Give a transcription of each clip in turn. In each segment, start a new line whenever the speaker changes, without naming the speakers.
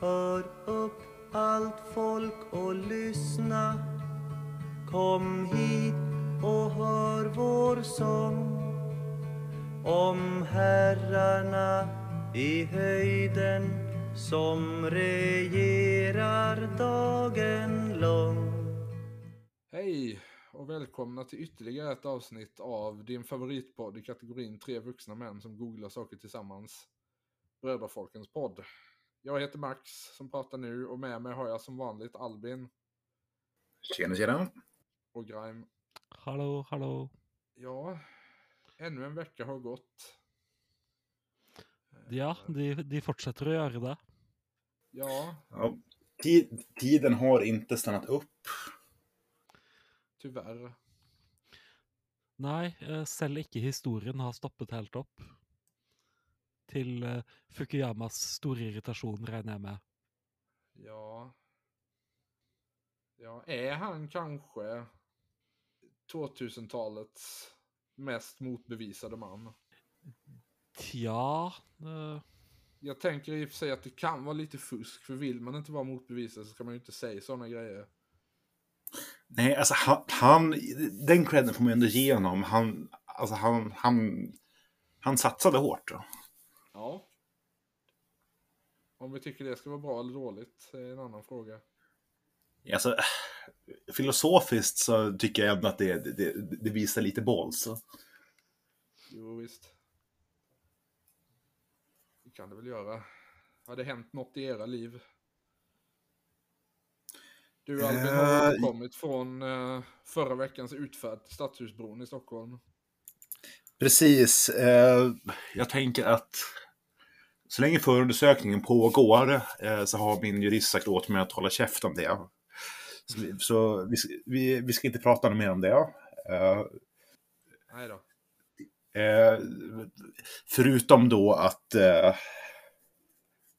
Hör upp allt folk och lyssna Kom hit och hör vår sång om herrarna i höjden som regerar dagen lång
Hej och välkomna till ytterligare ett avsnitt av din favoritpodd i kategorin tre vuxna män som googlar saker tillsammans. Brödrafolkens podd. Jag heter Max som pratar nu och med mig har jag som vanligt Albin
Tjena, tjena.
och Grime.
Hallå, hallå.
Ja, ännu en vecka har gått.
Ja, de, de fortsätter att göra det.
Ja,
Ja, tid, tiden har inte stannat upp.
tyvärr.
Nej, eh, selv ikke historien har stoppet helt upp. Till eh, Fukuyamas stora irritation regner jag med.
Ja. Ja, är han kanske 2000-talets mest motbevisade man?
Ja, eh,
Jag tänker i och för sig att det kan vara lite fusk, för vill man inte vara motbevisad så ska man ju inte säga sådana grejer.
Nej, alltså han, han den credden får man ändå ge honom. Han, alltså han, han, han satsade hårt. Då.
Ja. Om vi tycker det ska vara bra eller dåligt är en annan fråga.
Alltså, filosofiskt så tycker jag ändå att det, det, det visar lite balls.
Jo, visst. Det kan det väl göra. Har det hänt något i era liv? Du Albin har
Eh,
återkommit från eh, förra veckans utfärd till Stadshusbron i Stockholm.
Precis. Eh, jag tänker att så länge förundersökningen pågår eh, så har min jurist sagt åt mig att hålla käft om det. Så, vi, så vi, vi, vi ska inte prata mer om det. Eh,
Nej då.
Eh, förutom då att, eh,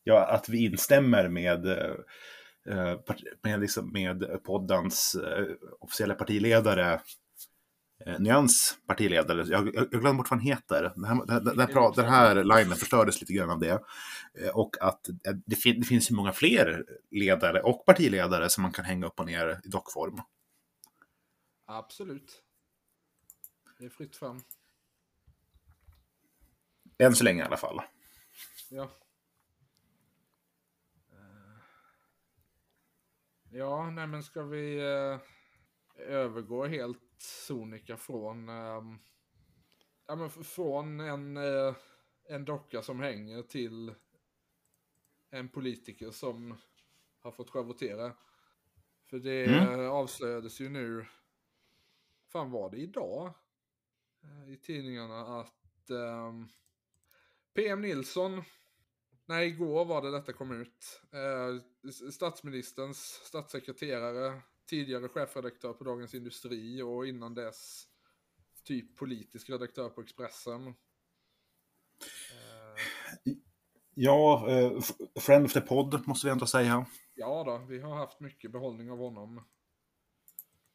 ja, att vi instämmer med, eh, med, liksom, med poddens eh, officiella partiledare, eh, Nyans partiledare. Jag, jag, jag glömde bort vad han heter. Den här, den, den, den här linen förstördes lite grann av det. Eh, och att eh, det, fin- det finns ju många fler ledare och partiledare som man kan hänga upp och ner i dockform.
Absolut. Det är fritt fram.
Än så länge i alla fall.
Ja. Eh, Ja, nej men ska vi eh, övergå helt sonika från, ehm, ja men från en, eh, en docka som hänger till en politiker som har fått schavottera. För det
Mm.
avslöjades ju nu, fan var det idag? Eh, I tidningarna att ehm, PM Nilsson, nej igår var det detta kom ut. Eh, statsministerns statssekreterare, tidigare chefredaktör på Dagens Industri och innan dess typ politisk redaktör på Expressen. Eh,
Ja, eh, friend of the podd måste vi ändå säga.
ja då, vi har haft mycket behållning av honom.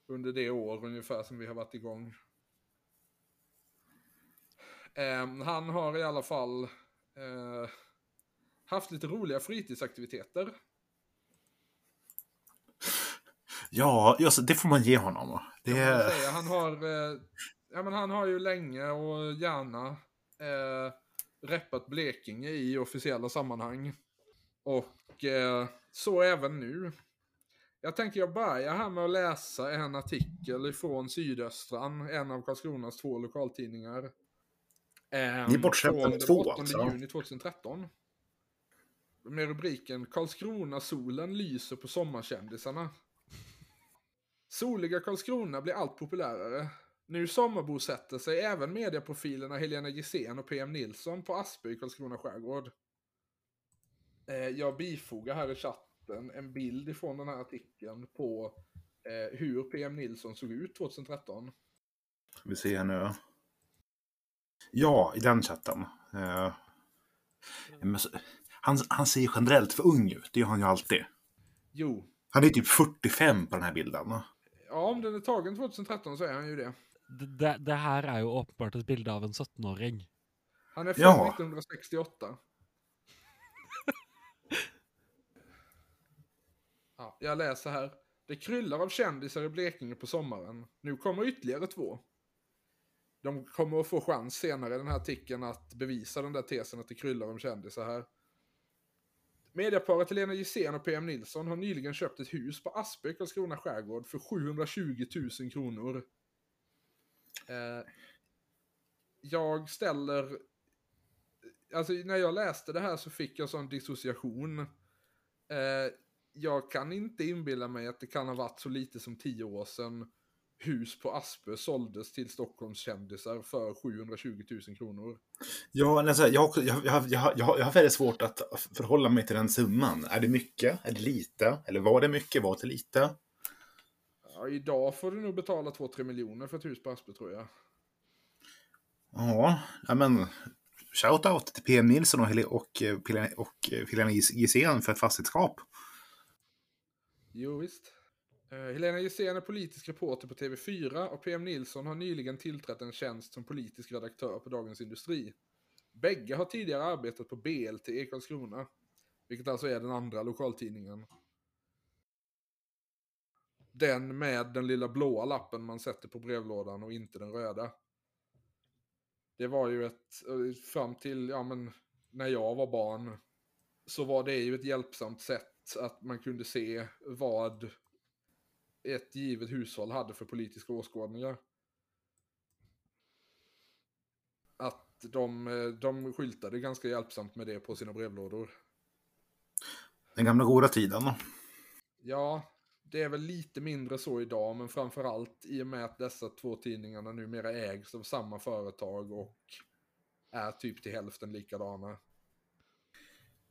Under det år ungefär som vi har varit igång. Eh, han har i alla fall eh, haft lite roliga fritidsaktiviteter.
Ja, just, det får man ge honom. Det
säga. Han har, eh, ja, men han har ju länge och gärna eh, reppat Blekinge i officiella sammanhang. Och eh, så även nu. Jag tänker jag börjar här med att läsa en artikel ifrån Sydöstran, en av Karlskronas två lokaltidningar. Eh,
Ni är bortskämda
från
med två,
8
alltså?
juni 2013. Med rubriken Karlskrona-solen lyser på sommarkändisarna. Soliga Karlskrona blir allt populärare. Nu sommarbosätter sig även medieprofilerna Helena Gissén och PM Nilsson på Aspö i Karlskrona skärgård. Eh, jag bifogar här i chatten en bild ifrån den här artikeln på eh, hur PM Nilsson såg ut 2013.
Vi ser här nu. Ja, i den chatten. Eh, han, han ser ju generellt för ung ut, det gör han ju alltid.
Jo,
Han är typ 45 på den här bilden.
Ja om den är tagen 2013 så är han ju det.
Det, det, här är ju uppenbart ett bild av en 17-åring.
Han är född
Ja.
1968. Ja, jag läser här. Det kryllar av kändisar i Blekinge på sommaren. Nu kommer ytterligare två. De kommer att få chans senare i den här artikeln att bevisa den där tesen att det kryllar om kändisar här. Mediaparet Helena Gissén och PM Nilsson har nyligen köpt ett hus på Aspö i Karlskrona skärgård för 720 000 kronor. Eh, jag ställer... Alltså när jag läste det här så fick jag sån dissociation. Eh, jag kan inte inbilla mig att det kan ha varit så lite som tio år sedan hus på Aspö såldes till Stockholmskändisar för 720 000 kronor.
Ja, alltså, jag, jag, jag, jag, jag, har väldigt svårt att förhålla mig till den summan. Är det mycket? Är det lite? Eller var det mycket? Var det lite?
Ja, idag får du nog betala 2-3 miljoner för ett hus på Aspö tror jag.
Ja, men shout-out till PM Nilsson och, och, eh, och eh, Helena Gissén för ett fastighetskap.
Jo, visst. Eh, Helena Gissén är politisk reporter på TV4 och PM Nilsson har nyligen tillträtt en tjänst som politisk redaktör på Dagens Industri. Bägge har tidigare arbetat på BLT i Karlskrona, vilket alltså är den andra lokaltidningen. Den med den lilla blåa lappen man sätter på brevlådan och inte den röda. Det var ju ett, eh, fram till, ja men, när jag var barn, så var det ju ett hjälpsamt sätt att man kunde se vad ett givet hushåll hade för politiska åskådningar. Att de, eh, de skyltade ganska hjälpsamt med det på sina brevlådor.
Den gamla goda tiden.
Ja, det är väl lite mindre så idag, men framförallt i och med att dessa två tidningarna numera ägs av samma företag och är typ till hälften likadana.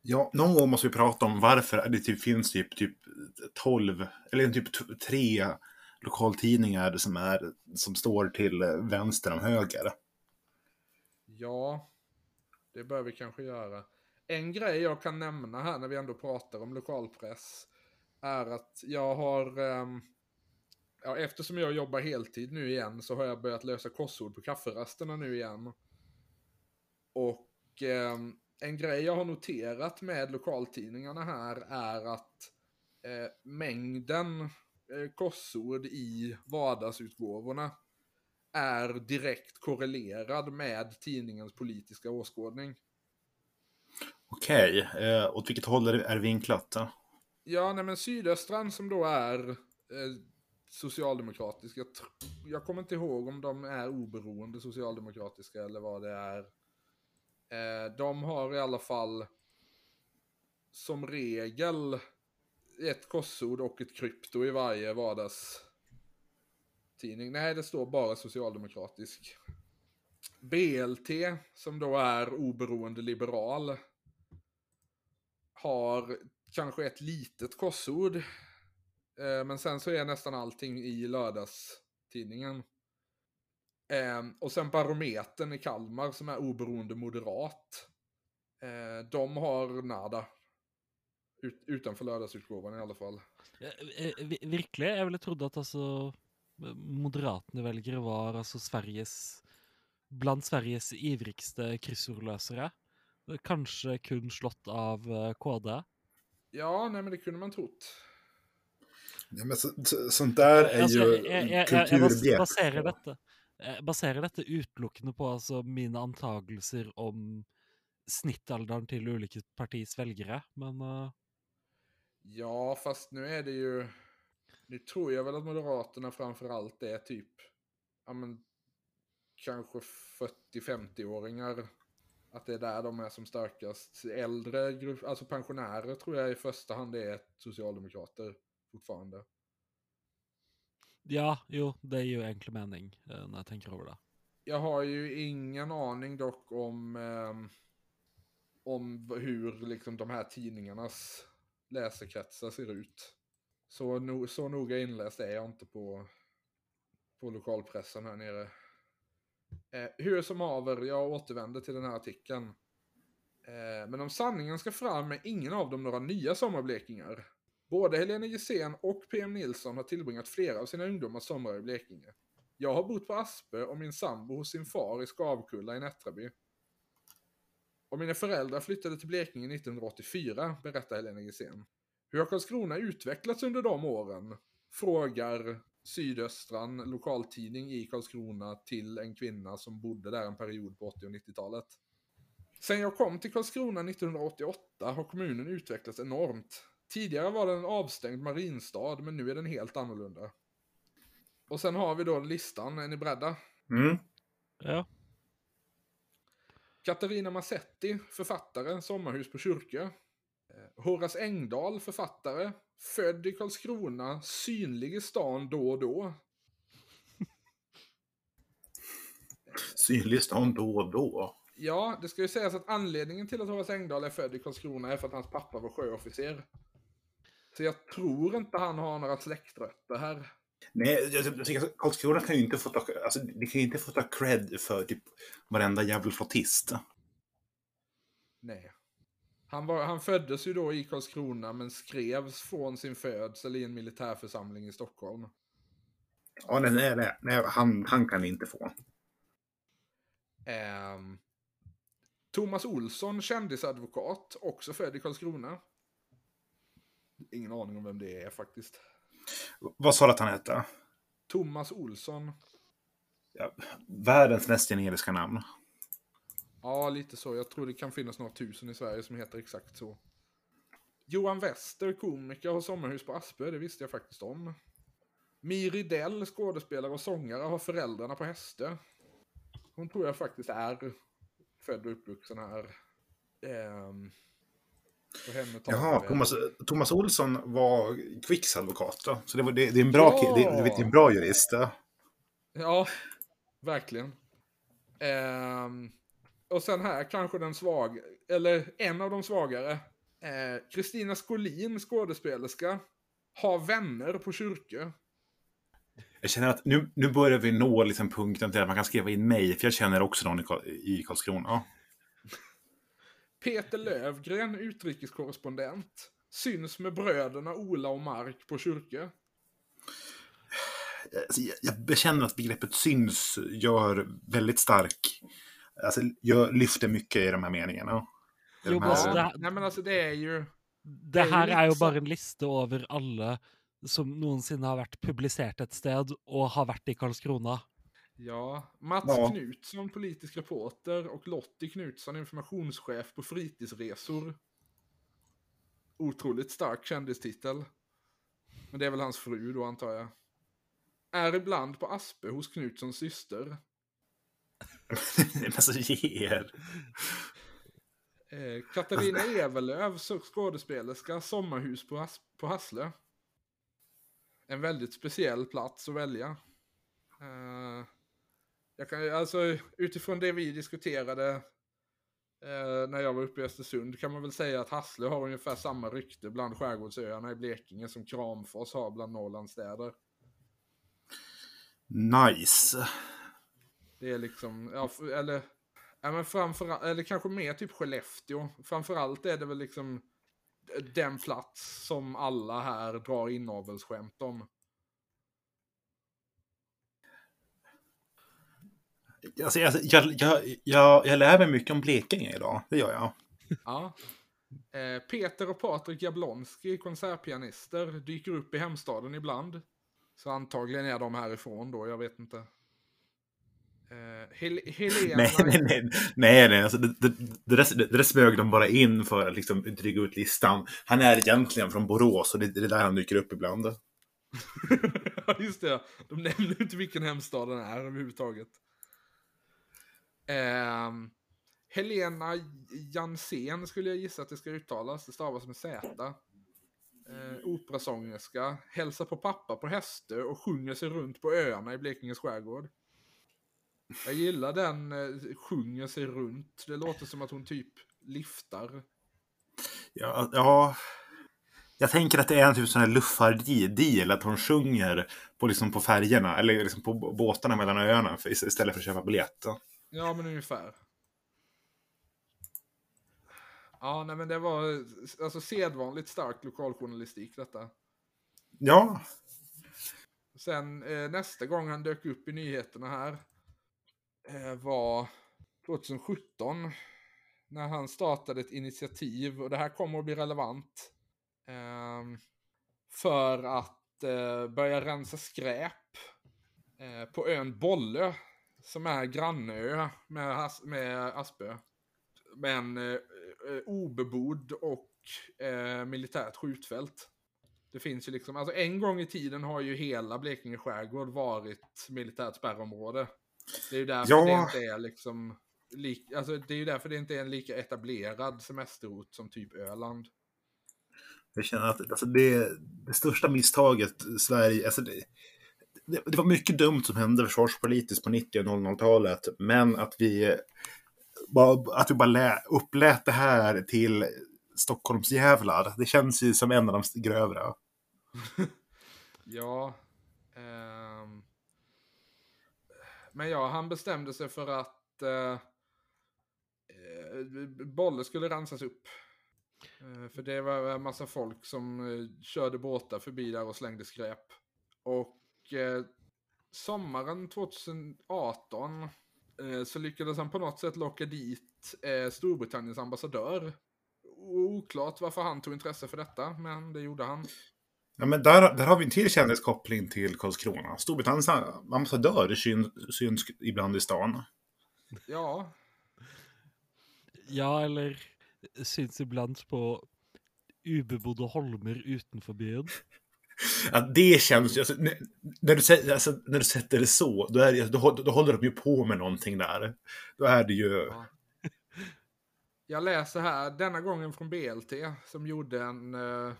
Ja, någon gång måste vi prata om varför det typ finns typ, typ 12, eller typ tre lokaltidningar som, är, som står till vänster om höger.
Ja, det bör vi kanske göra. En grej jag kan nämna här när vi ändå pratar om lokalpress är att jag har, ehm, ja, eftersom jag jobbar heltid nu igen så har jag börjat lösa korsord på kafferasterna nu igen. Och ehm, en grej jag har noterat med lokaltidningarna här är att eh, mängden eh, korsord i vardagsutgåvorna är direkt korrelerad med tidningens politiska åskådning.
Okej, eh, åt vilket håll är det, vinklat? Då?
Ja, nej men Sydöstran som då är eh, socialdemokratisk, jag, jag kommer inte ihåg om de är oberoende socialdemokratiska eller vad det är. Eh, de har i alla fall som regel ett korsord och ett krypto i varje vardagstidning. Nej, det står bara socialdemokratisk. BLT, som då är oberoende liberal, har kanske ett litet korsord. Eh, men sen så är nästan allting i lördagstidningen. Eh, och sen Barometern i Kalmar som är oberoende moderat. Eh, de har nada. Ut, utanför lördagsutgåvan i alla fall.
Eh, eh, Virkelig, jeg ville trodd at altså moderatene velgere var altså Sveriges Blant Sveriges ivrigste kryssordløsere. Kanskje kun slått av eh, KD.
Ja, nej men det kunde man trott.
Ja, men så, så, sånt där är
Altså,
ju
jeg, jeg, jeg, jeg bas-
kulturbjärt.
baserer dette jeg baserer dette utelukkende på altså, mine antagelser om snittalderen til ulike partis velgere, men uh...
Ja, fast nu är det ju... Nu tror jag väl att Moderaterna framförallt är typ... Ja, men... Kanske 40-50-åringar. Att det är där de är som starkast. Äldre grupp, alltså pensionärer tror jag i första hand är socialdemokrater fortfarande
ja, jo, det är ju enkel mening eh, jag tänker över det.
Jag har ju ingen aning dock om... eh, om hur liksom de här tidningarnas läsekretsar ser ut. Så, no, så noga inläst är jag inte på, på lokalpressen här nere. Eh, hur som haver, jag återvänder till den här artikeln. Eh, men om sanningen ska fram är ingen av dem några nya sommarblekingar. Både Helena Gissén och PM Nilsson har tillbringat flera av sina ungdomars somrar i Blekinge. Jag har bott på Aspö och min sambo hos sin far i Skavkulla i Nättraby. Och mina föräldrar flyttade till Blekinge 1984, berättar Helena Gissén. Hur har Karlskrona utvecklats under de åren? Frågar Sydöstran lokaltidning i Karlskrona till en kvinna som bodde där en period på 80 och 90-talet. Sen jag kom till Karlskrona 1988 har kommunen utvecklats enormt. Tidigare var den en avstängd marinstad, men nu är den helt annorlunda. Och sen har vi då listan, är ni beredda?
Mm.
Ja.
Katarina Massetti, författare, Sommarhus på Kyrkö. Eh, Horace Engdahl, författare, född i Karlskrona, synlig i stan då och då.
Synlig stan då och då.
Ja, det ska ju sägas att anledningen till att Horace Engdahl är född i Karlskrona är för att hans pappa var sjöofficer. Så jag tror inte han har några släktrötter här.
Nej, jag, jag tycker att Karlskrona kan ju inte få ta, alltså, det kan ju inte få ta cred för typ varenda jävla flottist.
Nej. Han, var, han föddes ju då i Karlskrona men skrevs från sin födsel i en militärförsamling i Stockholm.
Ja, nej, nej, nej, nej han, han kan inte få.
Ehm, Thomas Olsson, kändisadvokat, också född i Karlskrona. Ingen aning om vem det är faktiskt.
Vad sa du att han hette?
Thomas Olsson.
Ja, världens mest generiska namn.
Ja, lite så. Jag tror det kan finnas några tusen i Sverige som heter exakt så. Johan Wester, komiker, har sommarhus på Aspö. Det visste jag faktiskt om. Miri Dell, skådespelare och sångare, har föräldrarna på Hästö. Hon tror jag faktiskt är född och uppvuxen här. Har
Jaha, Thomas, Thomas Olsson var Quicks advokat då. Så det, var, det, det är en bra,
Ja!
det, det är en bra jurist. då.
Ja, verkligen. Ehm, och sen här kanske den svag, eller en av de svagare. Eh, Kristina Skolin, skådespelerska, har vänner på kyrkö.
Jag känner att nu, nu börjar vi nå liksom punkten till att man kan skriva in mig. För jag känner också någon i, Karl- i Karlskrona.
Peter Lövgren, utrikeskorrespondent, syns med bröderna Ola och Mark på kyrkö.
Alltså, jag, bekänner att begreppet syns gör väldigt stark... Alltså, jag lyfter mycket i de här meningarna. I
Jo,
de
men alltså,
här,
det,
Nej men alltså det är ju...
det
är ju
her er jo
litt
bare
sånn-
en liste over alle som noensinne har vært publisert et sted og har vært i Karlskrona.
Ja, Mats
Ja.
Knutsson, politisk reporter och Lottie Knutsson, informationschef på fritidsresor. Otroligt stark kändistitel. Men det är väl hans fru då antar jag. Är ibland på Aspe hos Knutssons syster.
alltså, ge er.
Eh, Katarina Evelöv, så- skådespelerska, sommarhus på, Has- på Hasslö. En väldigt speciell plats att välja. Eh, jag kan, alltså, utifrån det vi diskuterade eh, när jag var uppe i Östersund kan man väl säga att Hasslö har ungefär samma rykte bland skärgårdsöarna i Blekinge som Kramfors har bland Norrlands städer.
Nice.
Det är liksom, ja, eller, ja, men framförallt, eller kanske mer typ Skellefteå. Framförallt är det väl liksom den plats som alla här drar inavelsskämt om.
Alltså, jag, jag, jag, jag, lär mig mycket om Blekinge idag. Det gör jag.
Ja. Eh, Peter och Patrik Jablonski, konsertpianister, dyker upp i hemstaden ibland. Så antagligen är de härifrån då, jag vet inte. Eh, Hel Helena...
Nej, nej, nej. nej, nej. Alltså, det, det, det, där, det där smög de bara in för att liksom dryga ut listan. Han är egentligen från Borås och det, det är där han dyker upp ibland.
Ja, just det. De nämner inte vilken hemstad den är överhuvudtaget. Eh, Helena Jansén skulle jag gissa att det ska uttalas. Det stavas med Z. Eh, operasångerska. Hälsar på pappa på Hästö och sjunger sig runt på öarna i Blekinges skärgård. Jag gillar den eh, sjunger sig runt. Det låter som att hon typ liftar.
Ja, ja. Jag tänker att det är en typ sån här luffardeal, att hon sjunger på, liksom på färgerna, eller liksom på båtarna mellan öarna istället för att köpa biljett.
Ja, men ungefär. Ja, nej men det var alltså sedvanligt stark lokaljournalistik detta.
Ja,
Sen eh, nästa gång han dök upp i nyheterna här eh, var 2017. När han startade ett initiativ och det här kommer att bli relevant. ehm, för att eh, börja rensa skräp eh, på ön Bollö, som är grannö med, As- med Aspö. Men eh, eh, obebodd och eh, militärt skjutfält. Det finns ju liksom, alltså en gång i tiden har ju hela Blekinge skärgård varit militärt spärrområde. Det är ju därför
Ja.
det inte är liksom, lik, alltså det är ju därför det inte är en lika etablerad semesterort som typ Öland.
Jag känner att alltså, det, det största misstaget Sverige... Alltså, det, det, det var mycket dumt som hände försvarspolitiskt på 90 och 00-talet. Men att vi bara, att vi bara lä, upplät det här till Stockholmsjävlar. Det känns ju som en av de grövre.
Ja. ehm, men ja, han bestämde sig för att eh, Bolle skulle rensas upp. Eh, för det var en massa folk som eh, körde båtar förbi där och slängde skräp. Och eh, sommaren 2018 eh, så lyckades han på något sätt locka dit eh, Storbritanniens ambassadör. Oklart varför han tog intresse för detta, men det gjorde han.
Ja, men där, där har vi en till kändiskoppling till Karlskrona. Storbritanniens ambassadör syns, syns ibland i stan.
Ja,
Ja, eller syns ibland på ubebodde holmer utenfor byen.
Att det känns ju, alltså, när, du, alltså, när du sätter det så, då, är det, alltså, då, då håller de ju på med någonting där. Då är det ju...
Ja. Jag läser här, denna gången från BLT, som gjorde en eh,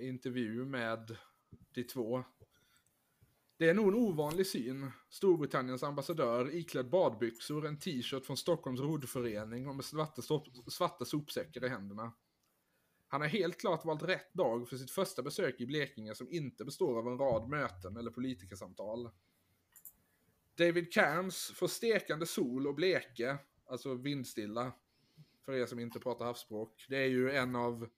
intervju med de två. Det är nog en ovanlig syn. Storbritanniens ambassadör iklädd badbyxor, en t-shirt från Stockholms roddförening och med svarta, svarta sopsäckar i händerna. Han har helt klart valt rätt dag för sitt första besök i Blekinge som inte består av en rad möten eller politikersamtal. David Cairns får stekande sol och bleke, alltså vindstilla, för er som inte pratar havsspråk. Det är ju en av,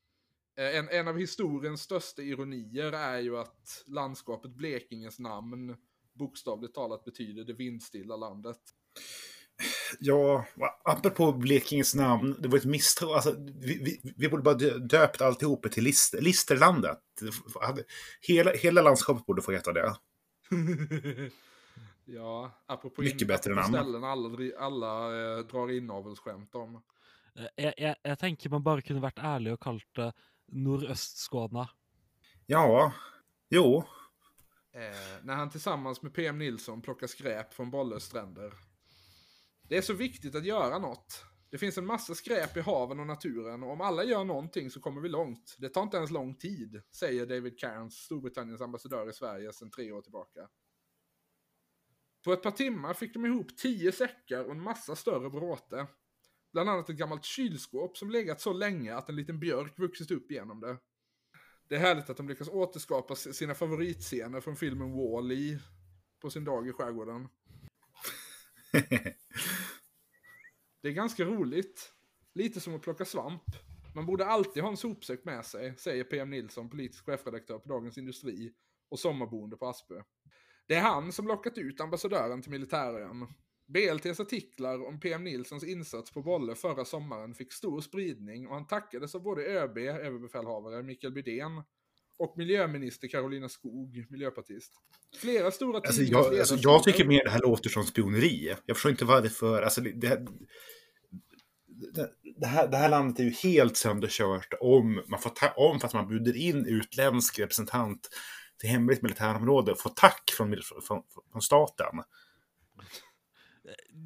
eh, en, en av historiens största ironier är ju att landskapet Blekinges namn bokstavligt talat betyder det vindstilla landet.
Ja, apropå Blekinges namn, det var ett misstag. Alltså, vi, vi, vi borde bara dö- döpt alltihop till Lister, Listerlandet. Hela, hela landskapet borde få heta det.
ja, apropå
Mycket
in-
bättre
apropå
namn.
ställen alla, alla eh, drar inavelsskämt om.
Eh, Jeg, jeg, jeg tenker man bare kunne vært ærlig og kalt det Nordøstskåna.
Ja, jo.
Eh, när han tillsammans med PM Nilsson plockar skräp från Bollös stränder. Det är så viktigt att göra något. Det finns en massa skräp i haven och naturen och om alla gör någonting så kommer vi långt. Det tar inte ens lång tid, säger David Cairns, Storbritanniens ambassadör i Sverige sedan tre år tillbaka. På ett par timmar fick de ihop tio säckar och en massa större bråte. Bland annat ett gammalt kylskåp som legat så länge att en liten björk vuxit upp genom det. Det är härligt att de lyckas återskapa sina favoritscener från filmen Wall-E på sin dag i skärgården. Det är ganska roligt. Lite som att plocka svamp. Man borde alltid ha en sopsäck med sig, säger PM Nilsson, politisk chefredaktör på Dagens Industri och sommarboende på Aspö. Det är han som lockat ut ambassadören till militärön. BLTs artiklar om PM Nilssons insats på Bolle förra sommaren fick stor spridning och han tackades av både ÖB, överbefälhavare Mikael Bydén, och miljöminister Carolina Skog, miljöpartist. Flera stora
Alltså, jag, alltså, jag tycker mer det här låter som spioneri. Jag förstår inte varför. Alltså, det, det, här- det, här, det här landet är ju helt sönderkört om man får ta, om för att man bjuder in utländsk representant till hemligt militärområde och får tack från, från, från staten.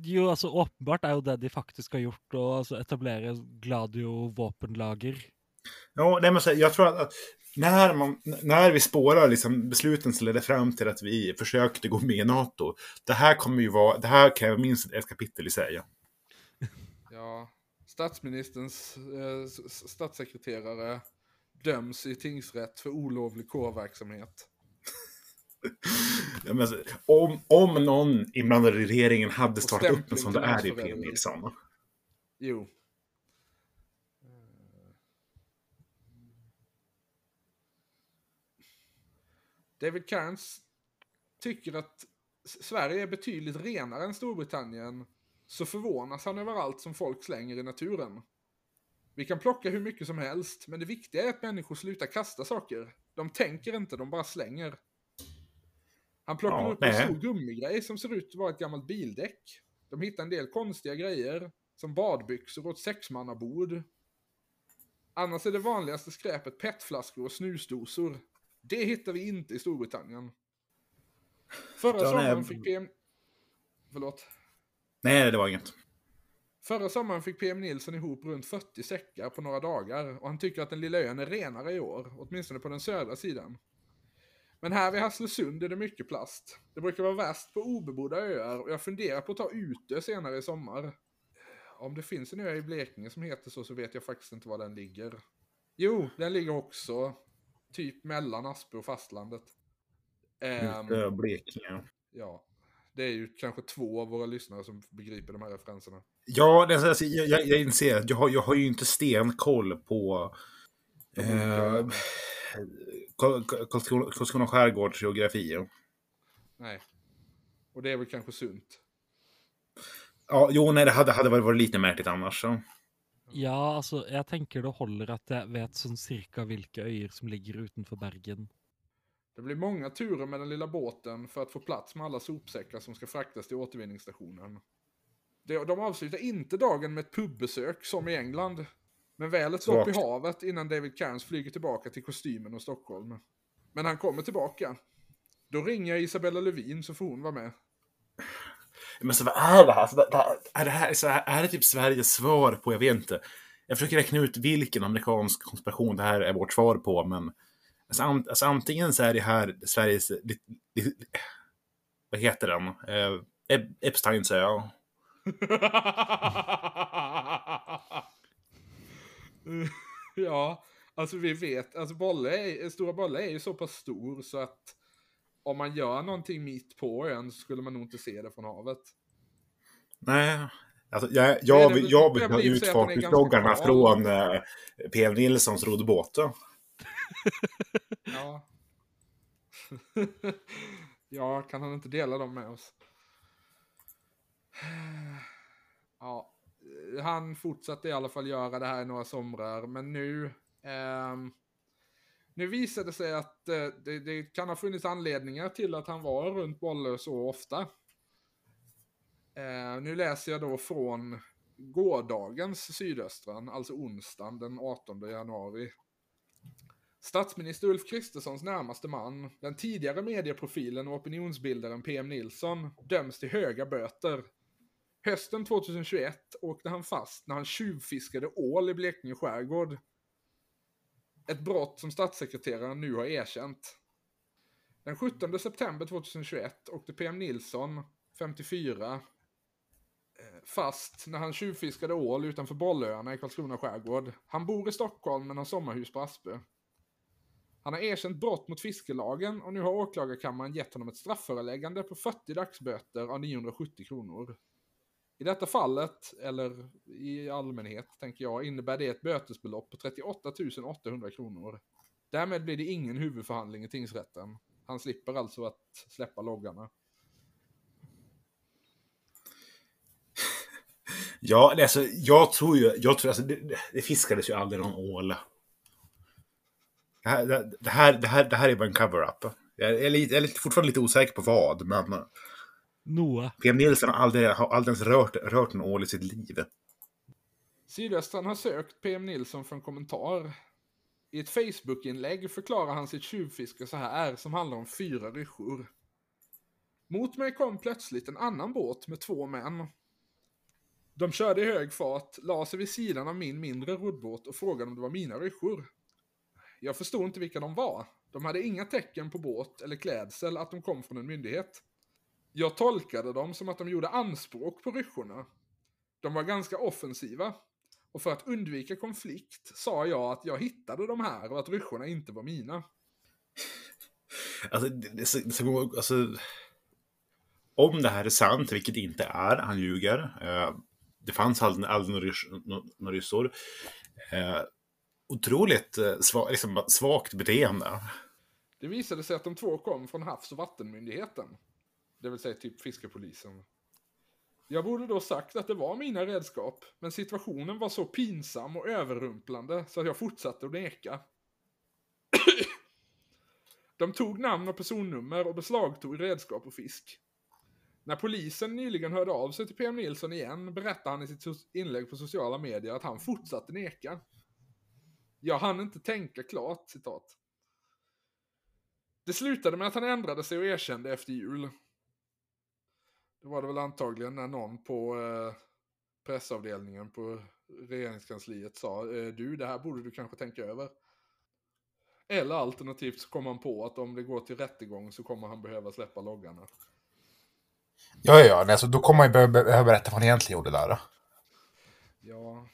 Jo, altså åpenbart er jo det de faktisk har gjort, å altså, etablere Gladio-våpenlager.
Ja, nej, men så, jag tror att, att när, man, när vi spårar liksom besluten som ledde fram till att vi försökte gå med i NATO, det här kommer ju vara, det här kan jag minst ett kapitel i sig.
Ja, statsministerns eh, statssekreterare döms i tingsrätt för olovlig kårverksamhet.
Ja, men alltså, om, om någon inblandad i regeringen hade startat upp en sån, då är det. PM Nilsson.
Jo. David Cairns tycker att Sverige är betydligt renare än Storbritannien så förvånas han över allt som folk slänger i naturen. Vi kan plocka hur mycket som helst, men det viktiga är att människor slutar kasta saker. De tänker inte, de bara slänger. Han plockar
Ja,
upp en stor gummigrej som ser ut att vara ett gammalt bildäck. De hittar en del konstiga grejer, som badbyxor och ett sexmannabord. Annars är det vanligaste skräpet petflaskor och snusdosor. Det hittar vi inte i Storbritannien. Förra
Utan,
sommaren fick PM... Förlåt.
Nej, det var inget.
Förra sommaren fick PM Nilsson ihop runt 40 säckar på några dagar och han tycker att den lilla ön är renare i år, åtminstone på den södra sidan. Men här vid Hasslesund är det mycket plast. Det brukar vara värst på obebodda öar och jag funderar på att ta Utö senare i sommar. Om det finns en ö i Blekinge som heter så så vet jag faktiskt inte var den ligger. Jo, den ligger också typ mellan Aspe och fastlandet.
Utö, Blekinge.
ja, det är ju kanske två av våra lyssnare som begriper de här referenserna.
Ja, det alltså, jag, jag, jag inser att jag har, jag har ju inte stenkoll på eh, Karl- Karl- Karlskrona Karlskrona skärgårds geografi.
Nej. Och det är väl kanske sunt.
Ja, jo, nej, det hade, hade varit lite märkligt annars. Så.
Ja, altså, jeg tenker det holder at jeg vet sånn cirka hvilke øyer som ligger utenfor Bergen.
Det blir många turer med den lilla båten för att få plats med alla sopsäckar som ska fraktas till återvinningsstationen. De, avslutar inte dagen med ett pubbesök som i England. Men väl ett stopp i havet innan David Cairns flyger tillbaka till kostymen och Stockholm. Men han kommer tillbaka. Då ringer jag Isabella Lövin så får hon vara med.
Men så vad är det här? Så det, här- är, det här så här, är det typ Sveriges svar på, jag vet inte. Jag försöker räkna ut vilken amerikansk konspiration det här är vårt svar på, men alltså, an, alltså, antingen så är det här Sveriges, li, li, vad heter den? Eh, Ep- säger jag.
ja, alltså vi vet, alltså Bolle är, Stora Bolle är ju så pass stor så att om man gör någonting mitt på ön så skulle man nog inte se det från havet.
Nej, alltså jag, jag, jag
det
vill ha
kval.
från eh, P.M. Nilssons roddbåt. då.
Ja. ja, kan han inte dela dem med oss? Ja, han fortsatte i alla fall göra det här i några somrar, men nu... ehm, nu visade det sig att eh, det, det kan ha funnits anledningar till att han var runt Bollö så ofta. Eh, nu läser jag då från gårdagens Sydöstran, alltså onsdagen den 18 januari. Statsminister Ulf Kristerssons närmaste man, den tidigare medieprofilen och opinionsbildaren PM Nilsson, döms till höga böter. Hösten 2021 åkte han fast när han tjuvfiskade ål i Blekinge skärgård. Ett brott som statssekreteraren nu har erkänt. Den 17 september 2021 åkte PM Nilsson, 54, eh, fast när han tjuvfiskade ål utanför Bollöarna i Karlskrona skärgård. Han bor i Stockholm men har sommarhus på Aspö. Han har erkänt brott mot fiskelagen och nu har åklagarkammaren gett honom ett strafföreläggande på 40 dagsböter av 970 kronor. I detta fallet, eller i allmänhet, tänker jag, innebär det ett bötesbelopp på 38 800 kronor. Därmed blir det ingen huvudförhandling i tingsrätten. Han slipper alltså att släppa loggarna.
Ja, alltså, jag tror ju, jag tror, alltså, det, det fiskades ju aldrig någon ål. Det här, det, det här, det här, det här är bara en cover-up. Jag är, lite, jag är lite, fortfarande lite osäker på vad, men
Noe.
PM Nilsson har aldrig, har aldrig ens rört, rört en ål i sitt liv.
Sydöstran har sökt PM Nilsson för en kommentar. I ett Facebook-inlägg förklarar han sitt tjuvfiske så här, som handlar om fyra ryssjor. Mot mig kom plötsligt en annan båt med två män. De körde i hög fart, la sig vid sidan av min mindre roddbåt och frågade om det var mina ryssjor. Jag förstod inte vilka de var. De hade inga tecken på båt eller klädsel att de kom från en myndighet. Jag tolkade dem som att de gjorde anspråk på ryssjorna. De var ganska offensiva. Och för att undvika konflikt sa jag att jag hittade de här och att ryssjorna inte var mina.
Alltså, det, det, det, alltså, om det här är sant, vilket det inte är, han ljuger. Eh, det fanns aldrig, aldrig några, rys- nå- några ryssor. Eh, otroligt eh, sva, liksom, svagt beteende.
Det visade sig att de två kom från Havs och vattenmyndigheten. Det vill säga typ fiskepolisen. Jag borde då sagt att det var mina redskap, men situationen var så pinsam och överrumplande så att jag fortsatte att neka. De tog namn och personnummer och beslagtog redskap och fisk. När polisen nyligen hörde av sig till PM Nilsson igen berättade han i sitt inlägg på sociala medier att han fortsatte neka. Jag hann inte tänka klart, citat. Det slutade med att han ändrade sig och erkände efter jul. Det var det väl antagligen när någon på eh, pressavdelningen på regeringskansliet sa eh, du, det här borde du kanske tänka över. Eller alternativt så kom han på att om det går till rättegång så kommer han behöva släppa loggarna.
Ja, ja, ja. Alltså, då kommer man ju behöva, berätta vad han egentligen gjorde där. Då.
Ja.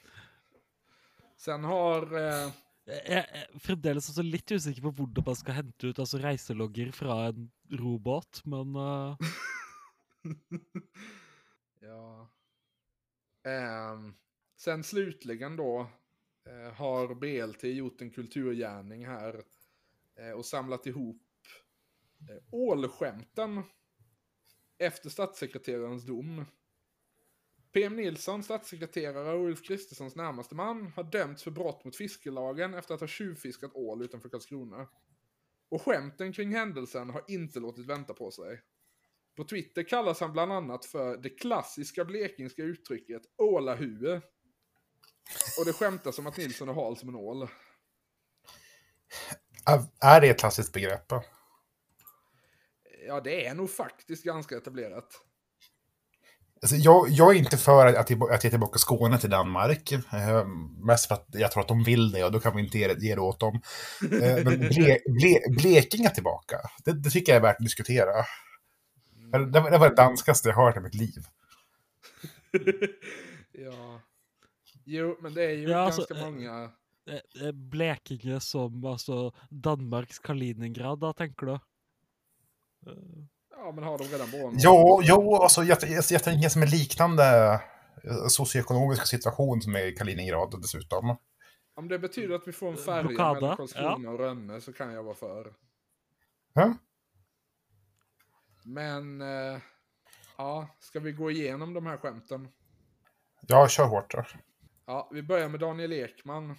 Sen har... Eh,
Jeg er fremdeles også litt usikker på hvordan man skal hente ut altså, reiselogger fra en robåt, men eh,
ja. Um, sen slutligen då uh, har BLT gjort en kulturgärning här uh, och samlat ihop eh, ålskämten efter statssekreterarens dom. PM Nilsson, statssekreterare och Ulf Kristerssons närmaste man, har dömts för brott mot fiskelagen efter att ha tjuvfiskat ål utanför Karlskrona. Och skämten kring händelsen har inte låtit vänta på sig. På Twitter kallas han bland annat för det klassiska blekingska uttrycket ålahue. Och det skämtas om att Nilsson är hal som en ål.
Är- det ett klassiskt begrepp?
Ja, det är nog faktiskt ganska etablerat.
Alltså, jag, jag är inte för att, att, ge tillbaka Skåne till Danmark. Eh, mest för att jag tror att de vill det och då kan vi inte ge det åt dem. Eh, men ble, ble, Blekinge tillbaka, det, det tycker jag är värt att diskutera. Det, det var det danskaste jag hört i mitt liv.
ja. Jo, men det är ju
Ja, alltså,
ganska
eh,
många...
eh, eh, Blekinge som altså Danmarks Kaliningrad, da, tenker du?
Ja, men har de redan barn?
Jo, jo alltså, jag, jag, jag tänker som en liknande socioekonomisk situation som är i Kaliningrad dessutom.
Om det betyder att vi får en färja mellan Karlskrona och Rönne så kan jag vara för.
Ja?
Men... Eh, ja, ska vi gå igenom de här skämten?
Ja, kör hårt då.
Ja, vi börjar med Daniel Ekman.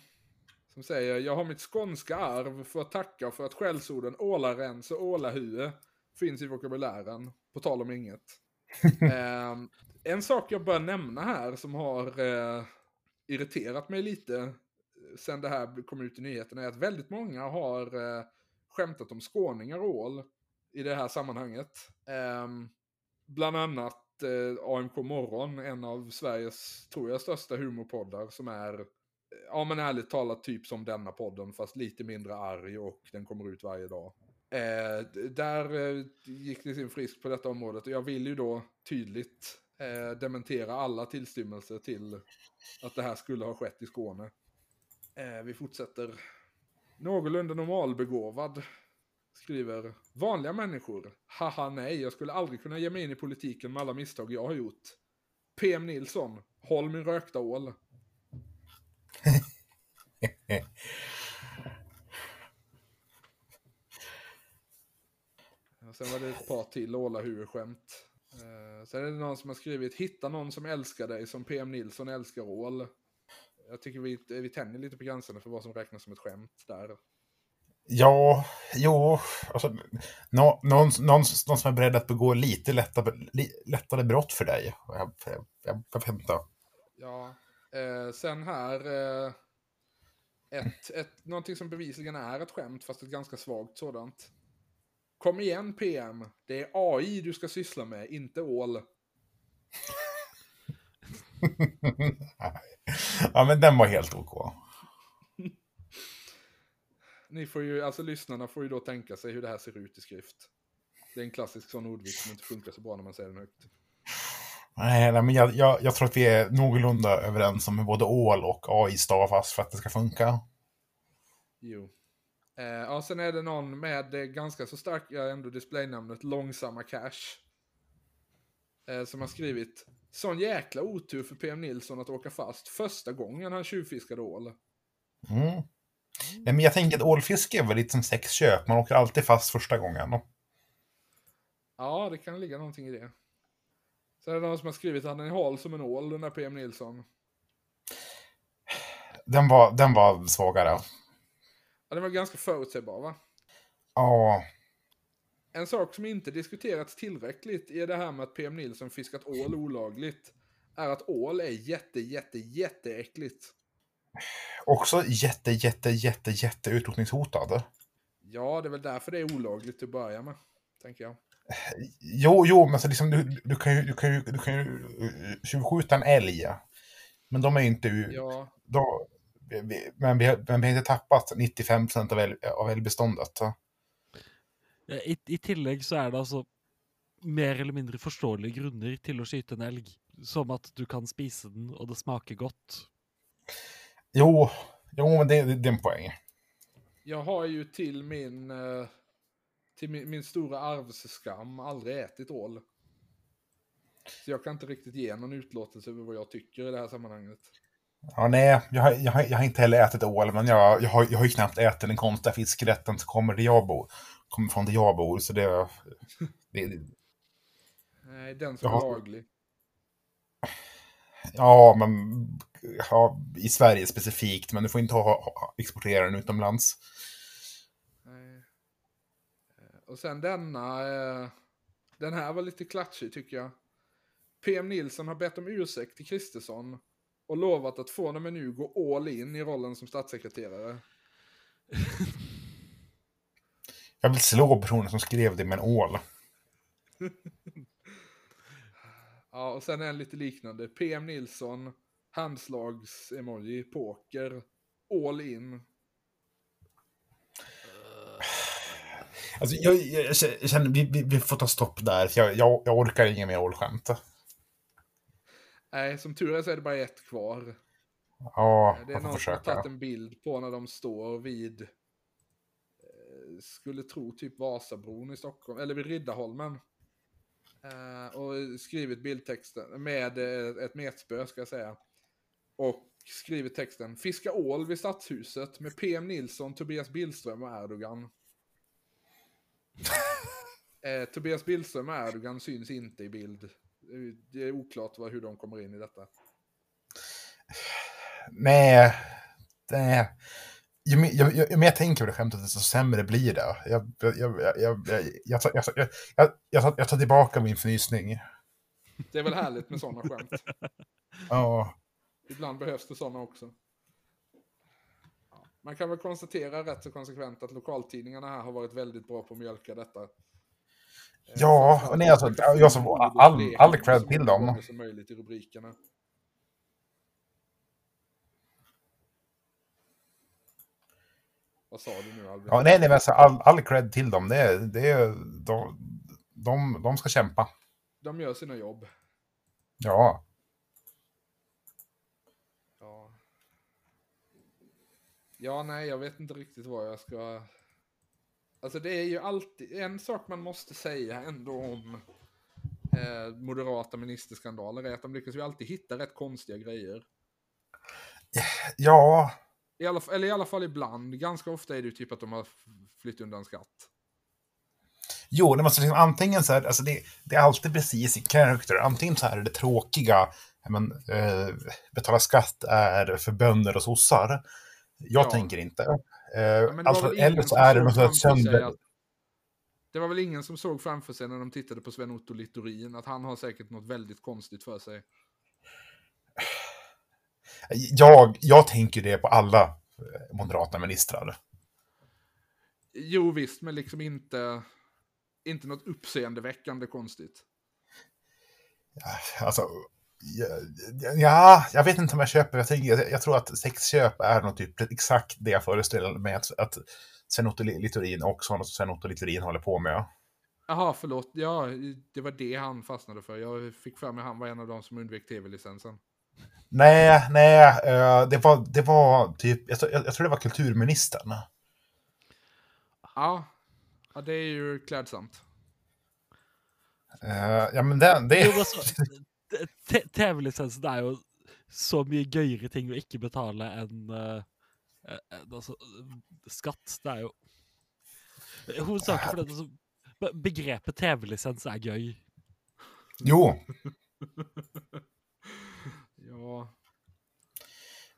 Som säger, jag har mitt skånska arv för att tacka för att skällsorden ålarens och ålahue finns i vokabulären. På tal om inget. Ehm, en sak jag bör nämna här som har eh, irriterat mig lite eh, sen det här kom ut i nyheterna är att väldigt många har eh, skämtat om skåningar och ål i det här sammanhanget. Ehm, bland annat eh, AMK Morgon, en av Sveriges, tror jag, största humorpoddar som är, ja men ärligt talat, typ som denna podden, fast lite mindre arg och den kommer ut varje dag. Eh, där eh, gick det sin frisk på detta området och jag vill ju då tydligt eh, dementera alla tillstymmelser till att det här skulle ha skett i Skåne. Eh, vi fortsätter. Någorlunda normalbegåvad skriver vanliga människor. Haha nej, jag skulle aldrig kunna ge mig in i politiken med alla misstag jag har gjort. PM Nilsson, håll min rökta ål. Och sen var det ett par till ålahuveskämt. Eh, sen är det någon som har skrivit hitta någon som älskar dig som PM Nilsson älskar ål. Jag tycker vi, vi tänjer lite på gränserna för vad som räknas som ett skämt där.
Ja, jo, alltså, nå, någon, någon, någon som är beredd att begå lite lättare, lättare brott för dig. Jag, jag, jag.
Ja, eh, sen här eh, ett, ett, någonting som bevisligen är ett skämt, fast ett ganska svagt sådant. Kom igen PM, det är AI du ska syssla med, inte ål.
ja, men den var helt OK.
Ni får ju, alltså lyssnarna får ju då tänka sig hur det här ser ut i skrift. Det är en klassisk sån ordvits som inte funkar så bra när man säger den högt.
Nej, nej, men jag, jag, jag tror att vi är någorlunda överens om hur både ål och AI stavas för att det ska funka.
Jo. Eh, ja, sen är det någon med det ganska så starka ändå displaynamnet Långsamma Cash. Eh, som har skrivit Sån jäkla otur för PM Nilsson att åka fast första gången han tjuvfiskade ål.
Mm. Nej, men jag tänker att ålfiske är väl lite som sexköp. Man åker alltid fast första gången.
Ja, det kan ligga någonting i det. Så är det någon som har skrivit att han är hal som en ål, den där PM Nilsson.
Den var, den var svagare.
Ja, den var ganska förutsägbar va?
Ja.
En sak som inte diskuterats tillräckligt i det här med att PM Nilsson fiskat ål olagligt är att ål är jätte, jätte, jätteäckligt.
Också jätte, jätte, jätte, jätte utrotningshotad.
Ja, det är väl därför det är olagligt till att börja med, tänker jag.
Jo, jo, men alltså liksom, du, du kan ju, du kan ju, du kan ju uh, tjuvskjuta en älg. Men de är inte... u-
Ja,
De, vi, men, vi, har- men vi har inte tappat 95 procent av, älg, av älgbeståndet. så.
Eh, I, I tillegg så er det altså mer eller mindre forståelige grunner til å skyte en elg. Som at du kan spise den, og det smaker godt.
Jo, jo men det, det, det är en poäng.
jag har ju till min, eh, till min, min stora arvsskam aldrig ätit ål. Så jag kan inte riktigt ge någon utlåtelse över vad jag tycker i det här sammanhanget.
Ja, nej, jag har, jag, har, jag har inte heller ätit ål, men jag, jag, har, jag har ju knappt ätit den konstiga fiskrätten som kommer, där jag bor, kommer från där jag bor. Så det, det,
Nej, den som är laglig.
Ja, men ja, i Sverige specifikt, men du får inte ha, ha, exportera den utomlands.
Nej. Eh, Och sen denna, eh, den här var lite klatschig tycker jag. PM Nilsson har bett om ursäkt till Kristersson och lovat att från och med nu gå all in i rollen som statssekreterare.
Jag vill slå personen som skrev det med en ål.
Ja, och sen en lite liknande. PM Nilsson, handslags-emoji, poker, all in.
Alltså, jag, jag, jag känner, vi, vi, vi får ta stopp där, för jag, jag, jag orkar inga mer ålskämt.
Nej, som tur är så är det bara ett kvar.
Ja,
Det är någon som har
försöka.
tagit en bild på när de står vid, eh, skulle tro typ Vasabron i Stockholm, eller vid Riddarholmen. Eh, och skrivit bildtexten med eh, ett metspö ska jag säga. Och skrivit texten Fiska ål vid Stadshuset med PM Nilsson, Tobias Billström och Erdogan. eh, Tobias Billström och Erdogan syns inte i bild. Det är oklart vad, hur de kommer in i detta.
Nej, det... Ju mer, ju, ju, ju mer jag tänker på det skämtet, desto sämre blir det. Tar, jag tar tillbaka min fnysning.
Det är väl härligt med sådana skämt.
Ja,
Ibland behövs det sådana också. Man kan väl konstatera rätt så konsekvent att lokaltidningarna här har varit väldigt bra på att mjölka detta. Eh,
Ja, och nej, alltså, jag som- all- all cred till dem.
som möjligt i rubrikerna. Vad sa du nu Albin?
ja nej, nej, men alltså, all, all cred till dem. Det, är- det, är- de, de, de ska kämpa.
De gör sina jobb.
Ja.
Ja, nej, jag vet inte riktigt vad jag ska... Alltså det är ju alltid, en sak man måste säga ändå om eh, moderata ministerskandaler är att de lyckas ju alltid hitta rätt konstiga grejer.
Ja,
I alla, eller i alla fall ibland, ganska ofta är det ju typ att de har flytt undan skatt.
Jo, det måste liksom, antingen så här, alltså det, det är alltid precis i character. Antingen så här är det tråkiga, men, eh, betala skatt är för bönder och sossar. Jag
Ja.
tänker inte. Eh,
Ja,
alltså, eller så är det något sånt sönder...
att- Det var väl ingen som såg framför sig när de tittade på Sven-Otto Littorin att han har säkert något väldigt konstigt för sig.
Jag, jag tänker det på alla eh, moderata ministrar.
Jo visst, men liksom inte, inte något uppseendeväckande konstigt.
Alltså, ja, ja, jag vet inte om jag köper. Jag, tänker, jag, tror att sexköp är nog typ exakt det jag föreställer mig att, att Sven-Otto Littorin och som Sven-Otto Littorin håller på med.
Jaha, förlåt. Ja, det var det han fastnade för. Jag fick för mig att han var en av de som undvek tv-licensen.
Nej, nej, det var, det var typ, jag, tror- jag, tror det var kulturministern.
Ja, ja det är ju klädsamt.
Ja, men det, det
Jo, TV-lisensen er jo så mye gøyere ting å ikke betale enn eh, eh, enn, altså, skatt. Det er jo Hovedsakelig fordi altså, be- begrepet TV-lisens er gøy.
Jo,
ja,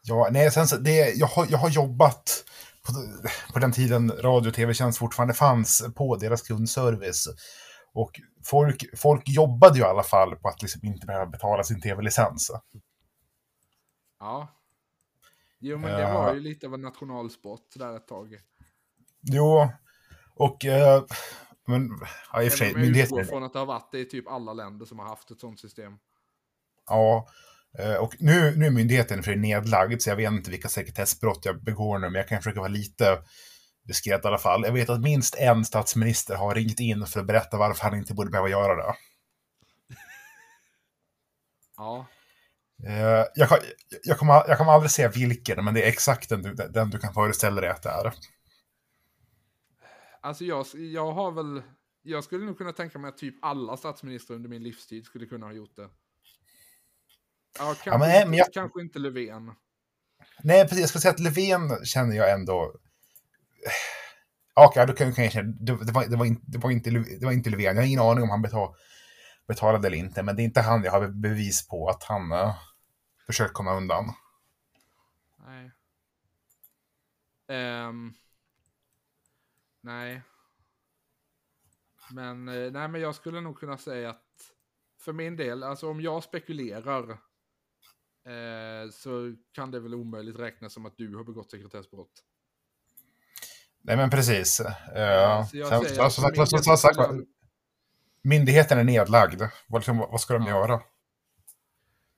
Ja, nej, sen så, det, jag, har, jag har jobbat på, på den tiden radio och tv-tjänst fortfarande fanns på deras kundservice. Och folk, folk jobbade ju i alla fall på att liksom inte behöva betala sin tv-licens.
ja. Jo, men det var ju lite av en nationalsport där ett tag.
Jo, och... Eh, men, ja, i och för sig,
om jag
myndigheter...
från att det har varit det i typ alla länder som har haft ett sånt system.
Ja, eh, och nu, nu är myndigheten för nedlagd, så jag vet inte vilka sekretessbrott jag begår nu, men jag kan försöka vara lite diskret i alla fall. Jag vet att minst en statsminister har ringt in för att berätta varför han inte borde behöva göra det.
Ja,
Eh, jag, kan, jag, kommer, jag kommer aldrig säga vilken, men det är exakt den du, den du kan föreställa dig att det är.
alltså jag, jag har väl, jag skulle nog kunna tänka mig att typ alla statsministrar under min livstid skulle kunna ha gjort det. Ja, kanske,
men-
inte,
men jag-
kanske inte Löfven.
Nej, precis. Jag skulle säga att Löfven känner jag ändå... Ja, Okej, då kan jag känna... Det, det, var, det, var inte, det, var inte, det var inte Löfven. Jag har ingen aning om han betal, betalade eller inte, men det är inte han jag har bevis på att han eh, uh, försökt komma undan.
Nej. Um, nej. Men, eh, nej men jag skulle nog kunna säga att för min del, alltså om jag spekulerar eh, så kan det väl omöjligt räknas som att du har begått sekretessbrott.
Nej, men precis. Uh,
så
sen, så, så, så, så, så, Myndigheten är nedlagd. Vad, liksom, vad ska de
Ja.
göra?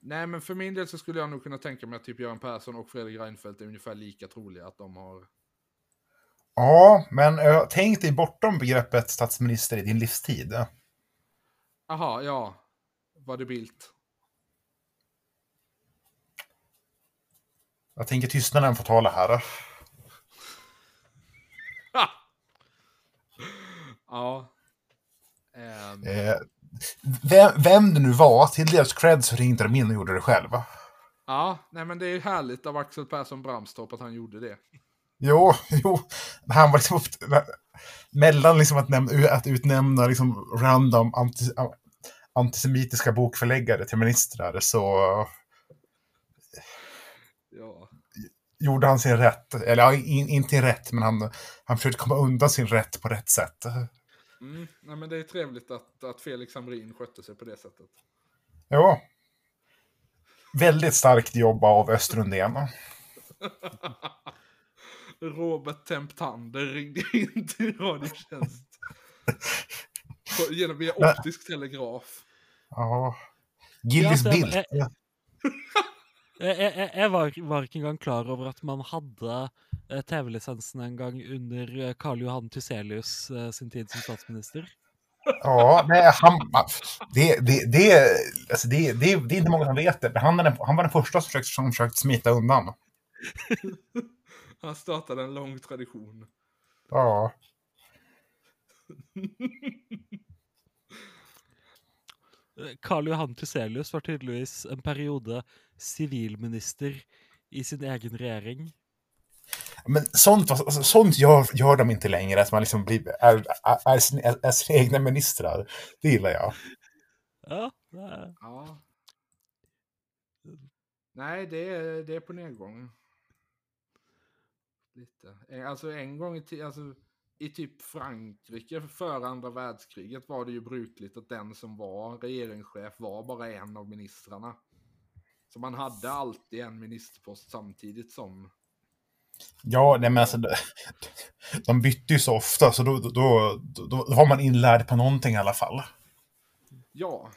Nej men för min del så skulle jag nog kunna tänka mig att typ Göran Persson och Fredrik Reinfeldt är ungefär lika troliga att de har...
Ja, men uh, tänk dig bortom begreppet statsminister i din livstid.
Aha, ja. Var det Bildt?
Jag tänker tystnaden får tala här.
Ja. Ehm,
Eh, vem, vem det nu var, till deras cred så ringde de in och gjorde det själva.
Ja, nej men det är härligt av Axel Persson Bramstorp att han gjorde det.
Jo, jo. Han var liksom mellan liksom att, näm, att utnämna liksom random anti, antisemitiska bokförläggare till ministrar så
Ja.
Gjorde han sin rätt. Eller ja, in, inte rätt, men han, han försökte komma undan sin rätt på rätt sätt.
Mm, nej men det är trevligt att, att Felix Hamrin skötte sig på det sättet.
Jo. Väldigt starkt jobb av Österundén.
Robert Temptander ringde in till Radiotjänst. Genom via optisk telegraf.
Ja. Gillis
Ja,
Bildt.
Jeg, jeg, jeg var, var ikke engang klar over at man hadde eh, TV-lisensen en gang under eh, Karl Johan Tuselius eh, sin tid som statsminister.
Ja, nej, han, det, det, det, alltså det, det, det är inte många som vet det. men Han, den, han var den första som försökte, som försökte smita undan.
Han startade en lång tradition.
Ja.
Karl Johan Tuselius var tydeligvis en periode sivilminister i sin egen regjering.
Men sånt, alltså, sånt gör, gör de inte längre, att man liksom blir, är, är, är, sin, är, är sina egna ministrar. Det gillar jag.
Ja, det
Ja. Nej, det är, det är på nedgång. Lite. Eh, Alltså en gång i tiden, alltså i typ Frankrike före andra världskriget var det ju brukligt att den som var regeringschef var bara en av ministrarna. Så man hade alltid en ministerpost samtidigt som...
Ja, nej men alltså, de, bytte ju så ofta, så då, då, då, då, då var man inlärd på någonting i alla fall.
Ja,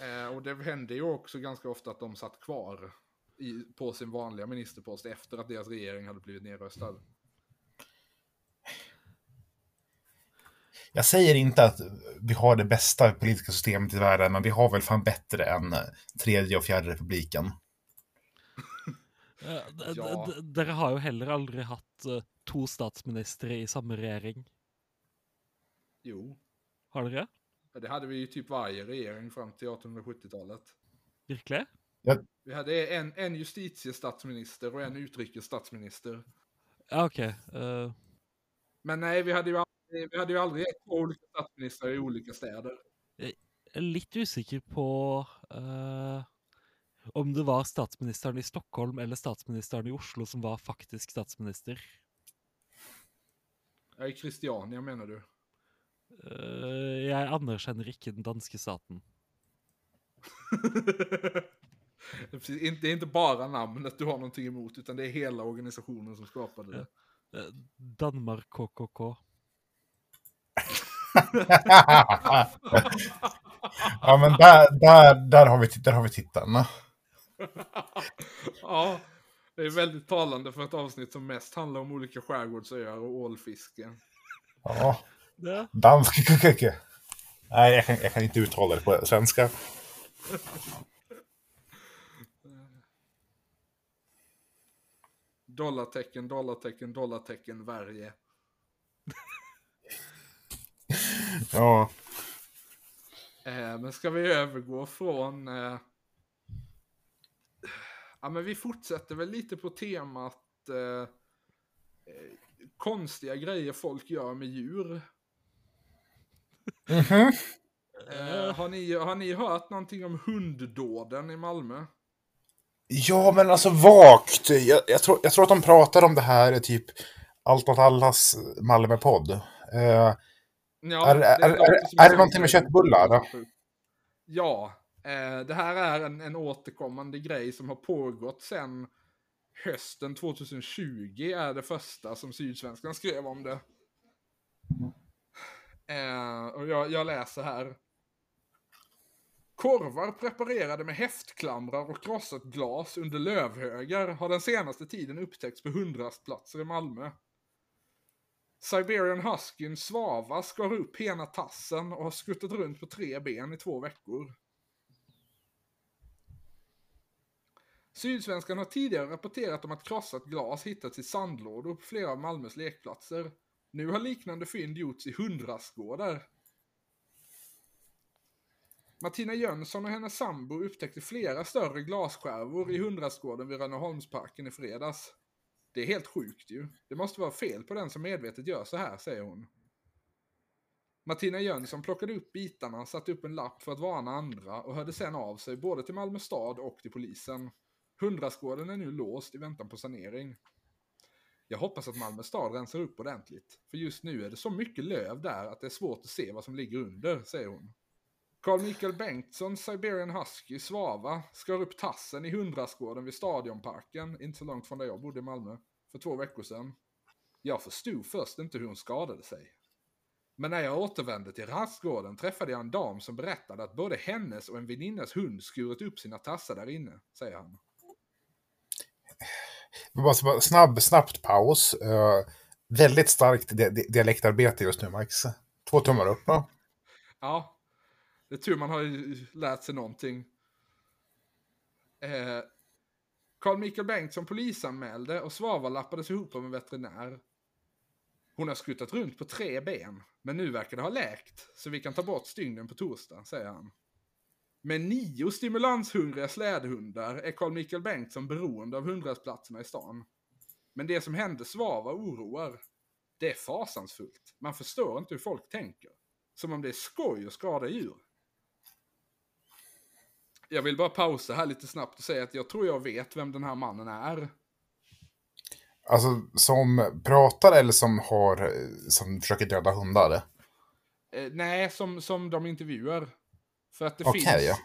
eh, och det hände ju också ganska ofta att de satt kvar i, på sin vanliga ministerpost efter att deras regering hade blivit nedröstad.
Jag säger inte att vi har det bästa politiska systemet i världen, men vi har väl fan bättre än tredje och fjärde republiken.
Eh,
Ja.
Dere har jo heller aldri hatt eh, to statsministre i samme regjering.
Jo,
Har dere?
det hade vi ju typ varje regering fram till 1870-talet.
Virkelig?
Vi hade en, en justitiestatsminister och en utrikesstatsminister.
Ja, OK. eh,
Men nej, vi hade ju aldrig, vi hade ju aldrig två olika statsministrar i olika städer.
er litt usikker på eh, om det var statsministeren i Stockholm eller statsministeren i Oslo som var faktisk statsminister.
I Christiania menar du?
Eh, jeg anerkjenner ikke den danske staten.
är inte, det är inte bara namnet du har någonting emot, utan det är hela organisationen som skapade det.
Eh, Danmark KKK.
ja, men där, där, där, har vi, där har vi tittarna.
ja, det är väldigt talande för ett avsnitt som mest handlar om olika skärgårdsöar och ålfiske.
Ja. Dansk kukuke. Nej, jag kan, jag kan inte uttala det på svenska.
Dollartecken, dollartecken, dollartecken, Verge.
Ja.
Eh, men ska vi övergå från... Eh... Ja, men vi fortsätter väl lite på temat eh... konstiga grejer folk gör med djur.
Mhm.
Eh, har, ni, har ni hört någonting om hunddåden i Malmö?
Ja, men alltså vagt. Jag, jag, tror, jag tror att de pratar om det här i typ Allt åt allas Malmö-podd. Eh,
Ja,
Är-
det
är- är- är
en
det någonting med köttbullar?
Ja, eh, det här är en, en återkommande grej som har pågått sedan hösten 2020 är det första som Sydsvenskan skrev om det. Eh, och jag, jag läser här. Korvar preparerade med häftklamrar och krossat glas under lövhögar har den senaste tiden upptäckts på hundrastplatser i Malmö. Siberian Huskyn Svava skar upp ena tassen och har skuttat runt på tre ben i två veckor. Sydsvenskan har tidigare rapporterat om att krossat glas hittats i sandlådor på flera av Malmös lekplatser. Nu har liknande fynd gjorts i hundrastgårdar. Martina Jönsson och hennes sambo upptäckte flera större glasskärvor i hundrastgården vid Rönneholmsparken i fredags. Det är helt sjukt ju. Det måste vara fel på den som medvetet gör så här, säger hon. Martina Jönsson plockade upp bitarna, satte upp en lapp för att varna andra och hörde sen av sig både till Malmö stad och till polisen. Hundrastgården är nu låst i väntan på sanering. Jag hoppas att Malmö stad rensar upp ordentligt, för just nu är det så mycket löv där att det är svårt att se vad som ligger under, säger hon. Carl Mikael Bengtsson, Siberian Husky, Svava, skar upp tassen i Hundrastgården vid Stadionparken, inte så långt från där jag bodde i Malmö, för två veckor sedan. Jag förstod först inte hur hon skadade sig. Men när jag återvände till rastgården träffade jag en dam som berättade att både hennes och en väninnas hund skurit upp sina tassar där inne, säger han.
Snabb, snabbt paus. Eh, väldigt starkt di di dialektarbete just nu, Max. Två tummar upp. va?
Ja, det är tur man har ju lärt sig någonting. Eh, Carl Mikael Bengtsson polisanmälde och Svava lappades ihop av en veterinär. Hon har skuttat runt på tre ben, men nu verkar det ha läkt, så vi kan ta bort stygnen på torsdag, säger han. Med nio stimulanshungriga slädhundar är Carl Mikael Bengtsson beroende av hundrastplatserna i stan. Men det som hände Svava oroar. Det är fasansfullt. Man förstår inte hur folk tänker. Som om det är skoj att skada djur. Jag vill bara pausa här lite snabbt och säga att jag tror jag vet vem den här mannen är.
Alltså, som pratar eller som har, som försöker döda hundar?
Eh, nej, som, som de intervjuar. För att det
Okej,
finns...
ja.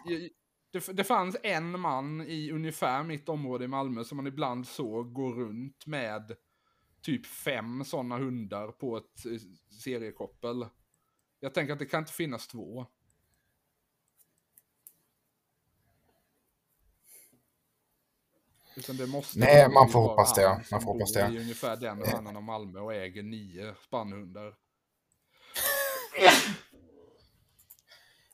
Det, det fanns en man i ungefär mitt område i Malmö som man ibland såg gå runt med typ fem sådana hundar på ett eh, seriekoppel. Jag tänker att det kan inte finnas två. Utan det måste
Nej, man får hoppas det, man får hoppas det.
Ungefär den hörnan av Malmö och äger nio spannhundar.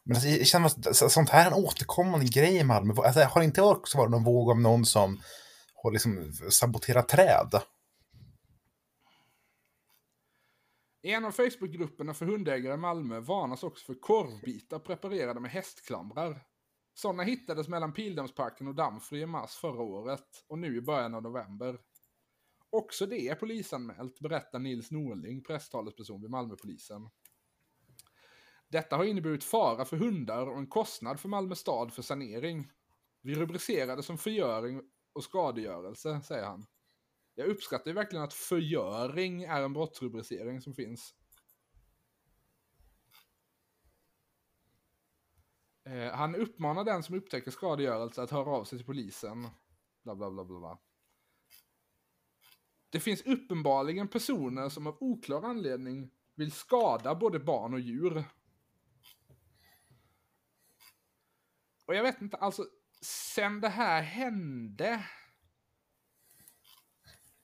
Men alltså, jag känner att så- sånt här är en återkommande grej i Malmö. Alltså, har det inte också varit någon våg av någon som har liksom saboterat träd?
I en av Facebookgrupperna för hundägare i Malmö varnas också för korvbitar preparerade med hästklamrar. Sådana hittades mellan Pildammsparken och Dammfri i mars förra året och nu i början av november. Också det är polisanmält, berättar Nils Norling, presstalesperson vid Malmöpolisen. Detta har inneburit fara för hundar och en kostnad för Malmö stad för sanering. Vi rubricerar det som förgöring och skadegörelse, säger han. Jag uppskattar ju verkligen att förgöring är en brottsrubricering som finns. Eh, han uppmanar den som upptäcker skadegörelse att höra av sig till polisen. Bla, bla, bla, bla, bla. Det finns uppenbarligen personer som av oklar anledning vill skada både barn och djur. Och jag vet inte, alltså, sen det här hände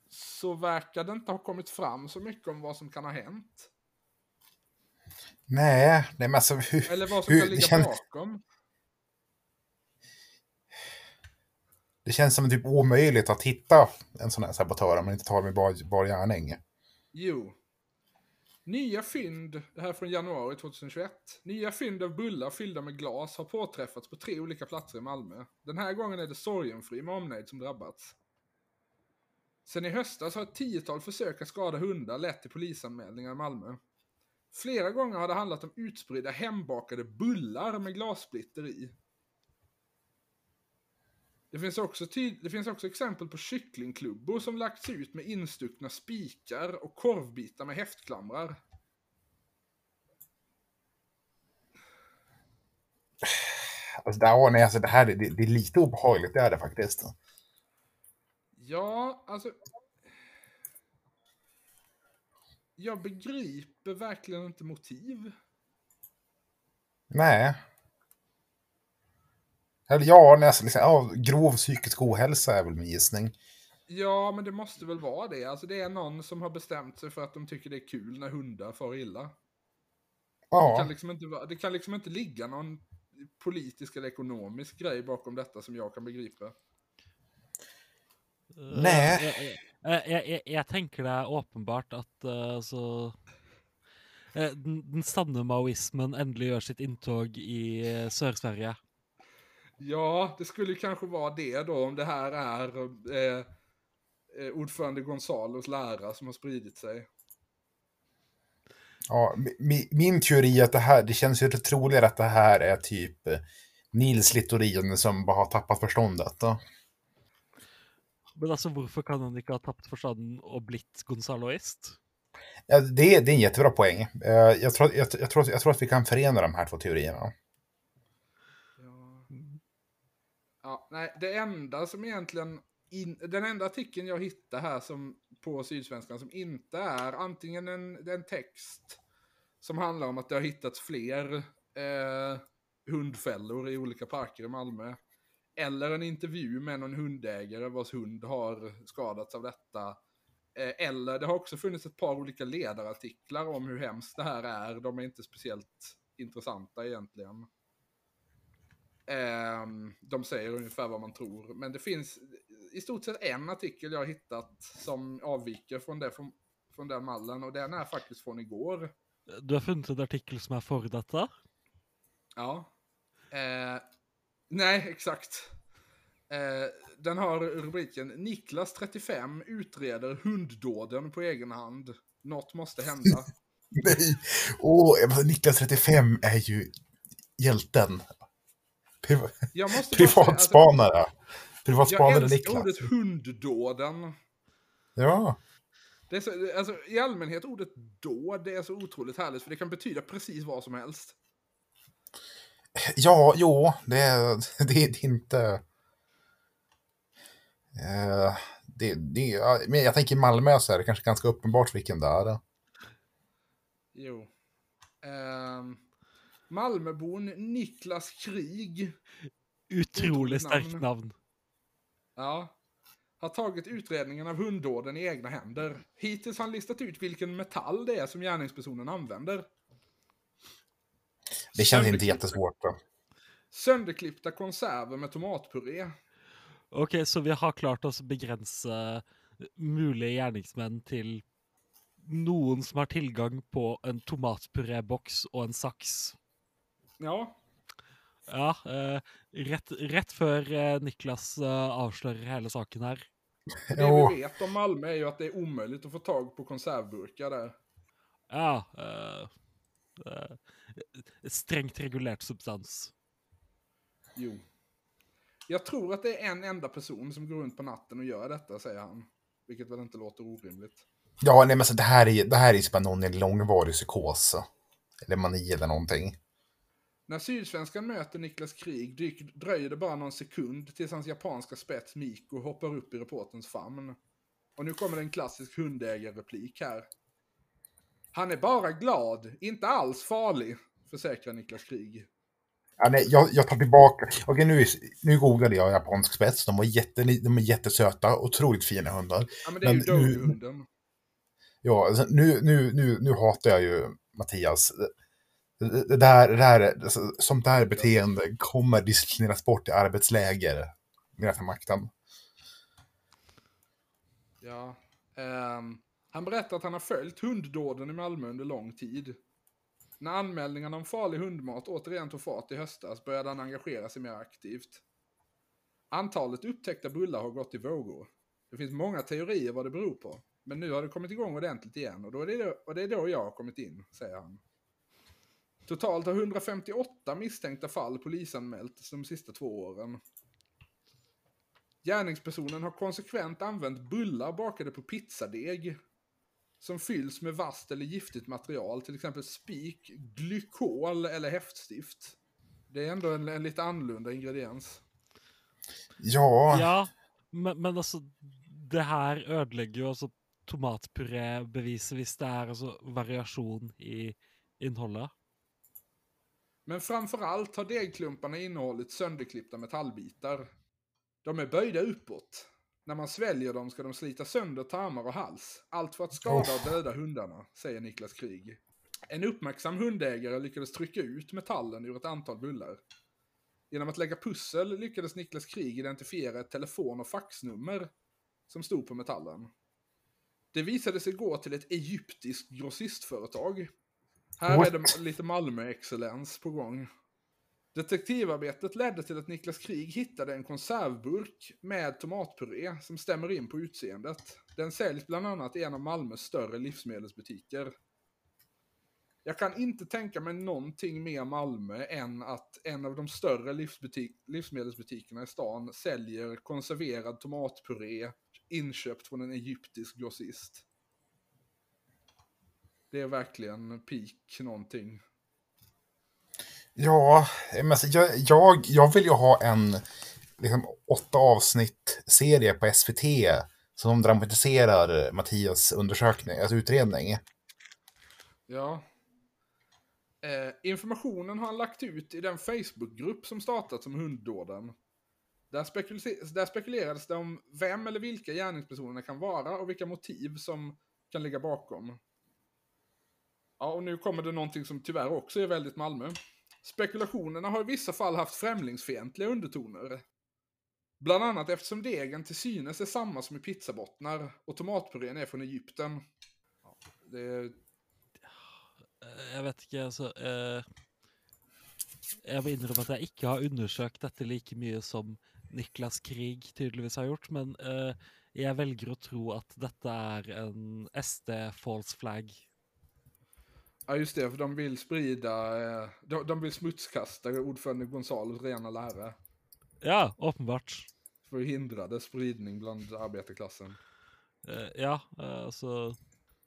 så verkar det inte ha kommit fram så mycket om vad som kan ha hänt.
Nej, nej men alltså hur...
Eller vad som
hur,
kan ligga
känns,
bakom.
det känns som typ omöjligt att hitta en sån här sabotör om man inte tar med bar, bar gärning.
Jo. Nya fynd, det här är från januari 2021. Nya fynd av bullar fyllda med glas har påträffats på tre olika platser i Malmö. Den här gången är det Sorgenfri med omnejd som drabbats. Sen i höstas har ett tiotal försök att skada hundar lett till polisanmälningar i Malmö. Flera gånger har det handlat om utspridda hembakade bullar med glassplitter i. Det finns, också det finns också exempel på kycklingklubbor som lagts ut med instuckna spikar och korvbitar med häftklamrar.
Alltså, det, ja, nej, alltså, det här det, det är lite obehagligt, det är det faktiskt.
Ja, alltså... Jag begriper verkligen inte motiv.
Nej. Eller ja, nästan liksom, ja, grov psykisk ohälsa är väl min gissning.
Ja, men det måste väl vara det. Alltså det är någon som har bestämt sig för att de tycker det är kul när hundar far illa. Det,
Ja,
kan liksom inte, det kan liksom inte ligga någon politisk eller ekonomisk grej bakom detta som jag kan begripa.
Nej.
Eh, Jeg, jeg, tenker det er åpenbart at eh, så eh, den, den sanne maoismen endelig gjør sitt inntog i eh, Sør-Sverige.
Ja, det skulle kanske vara det då om det här är eh, ordförande Gonzalos lära som har spridit sig.
ja mi, min teori är att det här, det känns ju troligare att det här är typ Nils Littorin som bara har tappat förståndet. Då.
Men altså, hvorfor kan han ikke ha tapt forstanden og blitt gonzaloist?
Ja, det, det är en jättebra poäng. Eh, Jag tror, jag, jag, tror, jag tror att vi kan förena de här två teorierna.
Ja. ja, nej, det enda som egentligen, in, den enda artikeln jag hittar här som, på Sydsvenskan som inte är antingen en, en text som handlar om att det har hittats fler eh, hundfällor i olika parker i Malmö. Eller en intervju med någon hundägare vars hund har skadats av detta. Eh, eller det har också funnits ett par olika ledarartiklar om hur hemskt det här är. De är inte speciellt intressanta egentligen. Ehm, de säger ungefär vad man tror. Men det finns i stort sett en artikel jag har hittat som avviker från, det, från, från den mallen. Och den är faktiskt från igår.
Du har funnet en artikkel som er for dette?
Ja. Eh, nej, exakt. Eh, den har rubriken Niklas 35 utreder hunddåden på egen hand. Något måste hända.
Nej, oh, Niklas 35 är ju hjälten. Priva,
Jag måste säga, alltså,
privatspanare.
jag
Privatspanare Niklas.
ordet hunddåden.
Ja,
Det är så, alltså, I allmänhet ordet dåd det är så otroligt härligt för det kan betyda precis vad som helst.
Ja, jo, det är, det är inte... Eh, det, det, men jag tänker i Malmö så är det kanske ganska uppenbart vilken det är.
Jo. Ehm, Malmöbon Niklas Krig.
Utrolig
Utroligt
sterkt
namn. Ja. Har tagit utredningen av hunddåden i egna händer. Hittills har han listat ut vilken metall det är som gärningspersonen använder.
Det känns inte jättesvårt. Då.
Sönderklippta konserver med tomatpuré.
Ok, så vi har klart oss å begrense mulige gjerningsmenn til noen som har tilgang på en tomatpuréboks og en saks.
Ja,
Ja, eh, rett, rett før eh, Niklas eh, avslører hele saken her.
det vi vet om Malmö är ju att det är omöjligt att få tag på konservburkar där.
Ja eh, eh, strängt regulert substans.
Jo. Jag tror att det är en enda person som går runt på natten och gör detta, säger han. Vilket väl inte låter orimligt.
Ja, nej, men så det här är det här är bara någon i långvarig psykos. Eller mani eller någonting.
När Sydsvenskan möter Niklas Krig dyk, dröjer det bara någon sekund tills hans japanska spets Miko hoppar upp i reporterns famn. Och nu kommer det en klassisk hundägarreplik här. Han är bara glad, inte alls farlig, försäkrar Niklas Krig.
Ja, nej, jag, jag tar tillbaka. Okej, nu, nu googlade jag japansk spets. De var jätte, de är jättesöta, otroligt fina hundar.
Ja men det är
Men
ju
nu-
Doge-hunden.
Ja, alltså, nu, nu, nu, nu hatar jag ju Mattias. Det, där, det där, sånt där beteende kommer disciplineras bort i arbetsläger. Med för makten.
Ja. ehm, han berättar att han har följt hunddåden i Malmö under lång tid. När anmälningarna om farlig hundmat återigen tog fart i höstas började han engagera sig mer aktivt. Antalet upptäckta bullar har gått i vågor. Det finns många teorier vad det beror på. Men nu har det kommit igång ordentligt igen och, då är det, då, och det är då jag har kommit in, säger han. Totalt har 158 misstänkta fall polisanmälts de sista två åren. Gärningspersonen har konsekvent använt bullar bakade på pizzadeg. Som fylls med vasst eller giftigt material, till exempel spik, glykol eller häftstift. Det är ändå en, en lite annorlunda ingrediens.
Ja,
Ja, men, men alltså det här ödelägger ju alltså tomatpuré bevisvis det är alltså variation i innehållet.
Men framförallt har degklumparna innehållit sönderklippta metallbitar. De är böjda uppåt. När man sväljer dem ska de slita sönder tarmar och hals. Allt för att skada och döda hundarna, säger Niklas Krig. En uppmärksam hundägare lyckades trycka ut metallen ur ett antal bullar. Genom att lägga pussel lyckades Niklas Krig identifiera ett telefon och faxnummer som stod på metallen. Det visade sig gå till ett egyptiskt grossistföretag. Här
What?
är det lite Malmö-excellens på gång. Detektivarbetet ledde till att Niklas Krig hittade en konservburk med tomatpuré som stämmer in på utseendet. Den säljs bland annat i en av Malmös större livsmedelsbutiker. Jag kan inte tänka mig någonting mer Malmö än att en av de större livsbutik- livsmedelsbutikerna i stan säljer konserverad tomatpuré inköpt från en egyptisk grossist. Det är verkligen peak någonting
ja men alltså, jag, jag, jag vill ju ha en liksom, åtta avsnitt serie på SVT som dramatiserar Mattias undersökning, alltså utredning.
Ja. Eh, informationen har han lagt ut i den Facebookgrupp som startats om hunddåden. Där, spekul- där spekulerades det om vem eller vilka gärningspersonerna kan vara och vilka motiv som kan ligga bakom. Ja, och nu kommer det någonting som tyvärr också är väldigt Malmö. Spekulationerna har i vissa fall haft främlingsfientliga undertoner. Bland annat eftersom degen till synes är samma som i pizzabottnar och tomatpurén är från Egypten. Ja, det är
Eh, vet inte, alltså. eh, Jag vill innrømme at jeg ikke har undersökt detta lika mycket som Niklas Krig tydeligvis har gjort, men eh, jag väljer att tro att detta är en SD false flag.
Ja just det, för de vill sprida, eh, de, de vill smutskasta ordförande Gonzales rena lära.
Ja, åpenbart.
För att hindra dess spridning bland arbetarklassen.
Eh, ja, eh, altså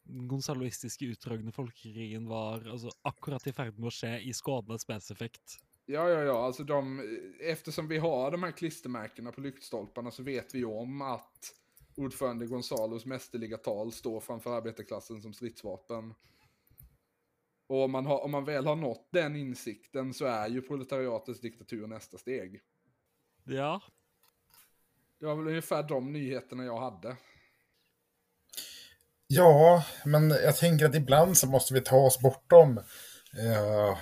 Den gonzaloistiske utdragne folkekrigen var altså, akkurat i ferd med å skje i Skåne spesifikt.
Ja, ja, ja, alltså de, eftersom vi har de här klistermärkena på lyktstolparna så vet vi om att ordförande Gonzalos mästerliga tal står framför arbetarklassen som stridsvapen. Och om man, har, om man väl har nått den insikten så är ju proletariatets diktatur nästa steg.
Ja,
Det var väl ungefär de nyheterna jag hade.
Ja, men jag tänker att ibland så måste vi ta oss bortom eh,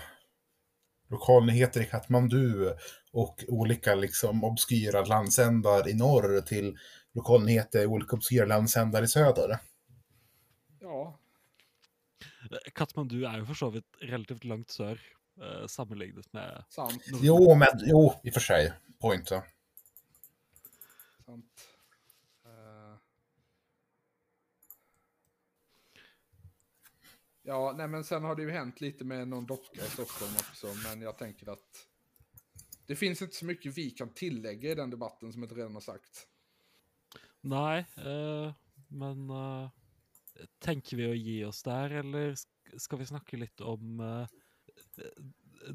lokalnyheter i Katmandu och olika liksom obskyra landsändar i norr till lokalnyheter i olika obskyra landsändar i söder.
Ja,
Katmandu er jo for så vidt relativt langt sør eh, sammenlignet med
sant.
Jo, men jo, i och för sig. Point. ja.
Sant. Eh, Ja, nej men sen har det ju hänt lite med någon docka i Stockholm också, men jag tänker att det finns inte så mycket vi kan tillägga i den debatten som inte redan har sagt.
Nej, eh, men eh, tenker vi å gi oss der, eller sk- skal vi snakke litt om eh,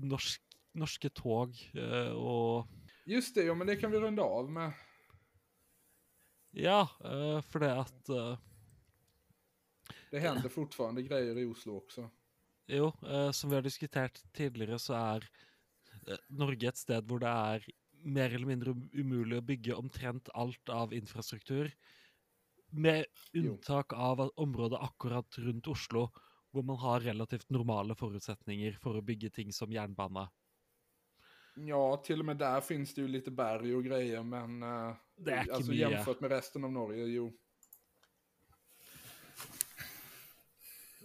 norsk, norske tog eh, og
Just det, ja men det kan vi runda av med.
Ja, eh, for det at eh,
Det händer fortfarande grejer i Oslo också.
Jo, som vi har diskutert tidligere, så eh, Norge et sted hvor det er mer eller mindre umulig å bygge omtrent alt av infrastruktur. Med unntak av området akkurat rundt Oslo, hvor man har relativt normale forutsetninger for å bygge ting som jernbane.
Ja, till och med där finns det ju lite berg och grejer, men eh,
Det är
alltså
mycket.
jämfört med resten av Norge, jo.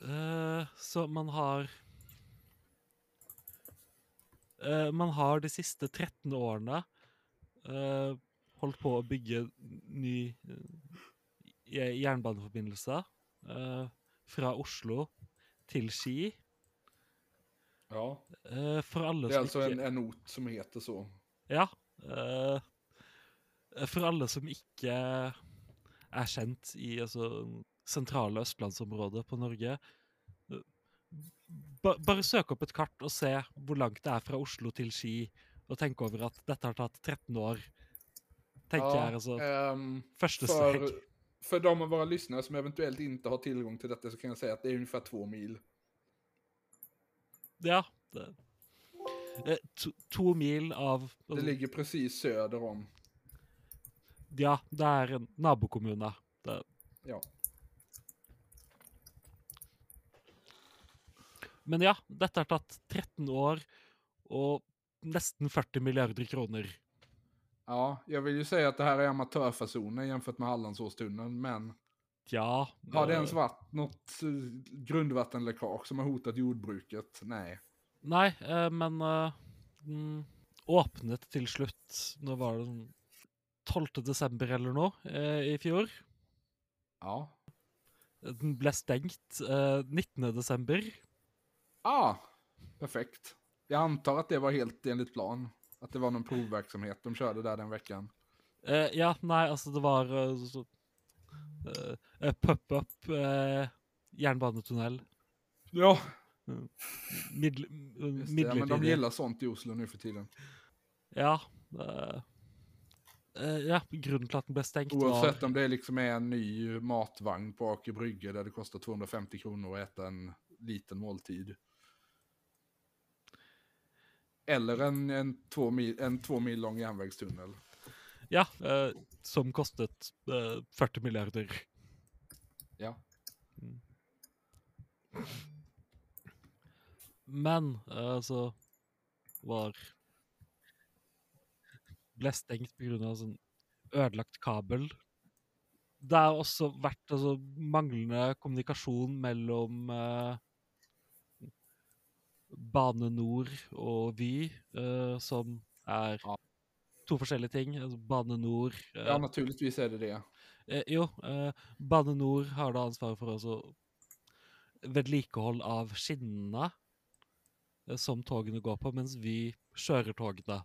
Eh, så man har Eh, Man har de siste 13 årene eh, holdt på å bygge ny eh, jernbaneforbindelse eh, fra Oslo til Ski.
Ja,
Eh, for alle
det är alltså en, en ort som heter så.
Ja. eh, for alle som ikke er kjent i altså, sentrale østlandsområdet på Norge eh, ba, Bare søk opp et kart og se hvor langt det er fra Oslo til Ski, og tenk over at dette har tatt 13 år. Tenker jeg er altså
ehm,
første
för,
steg.
För de av våra lyssnare som eventuellt inte har tillgång till detta så kan jag säga att det är ungefär två mil.
Ja. Det, eh, to mil av
Det ligger precis söder om.
Ja, det er en nabokommune. Det,
Ja.
Men ja, dette har tatt 13 år og nesten 40 milliarder kroner.
Ja, jag vill ju säga att det här är amatörfasoner jämfört med Hallandsåstunneln, men
Ja.
har det
eh,
ens varit något eh, grundvattenläckage som har hotat jordbruket? Nej.
Nei, eh, men eh, den åpnet til slutt Nå var det den 12. desember eller eh, i fjor.
Ja.
Den ble stengt eh, 19. desember.
Ah, perfekt. Jag antar att det var helt enligt plan. Att det var någon provverksamhet de körde där den veckan.
Eh, ja, nei, altså, det var eh, så, eh, pop-up eh, jernbanetunnel.
Ja,
Midl,
just det. Ja, men de gillar sånt i Oslo nu för tiden.
Ja. eh, eh, ja, grunnen til at den ble stengt,
Oavsett
var
om det liksom är en ny matvagn på Aker Brygge där det kostar 250 kronor att äta en liten måltid. Eller en, en, två, mil, en två mil lång järnvägstunnel.
Ja, eh, som kostet eh, 40 milliarder.
Ja.
Men eh, så var Ble stengt pga. sånn ødelagt kabel. Det har også vært altså, manglende kommunikasjon mellom eh, Bane Nor og Vy, eh, som er
Ja.
to forskjellige ting. Altså, Bane Nor eh,
ja, naturligtvis är det det.
Eh, jo, eh, Bane Nor har da ansvaret for altså vedlikehold av skinnene som togene går på, mens vi kjører togene.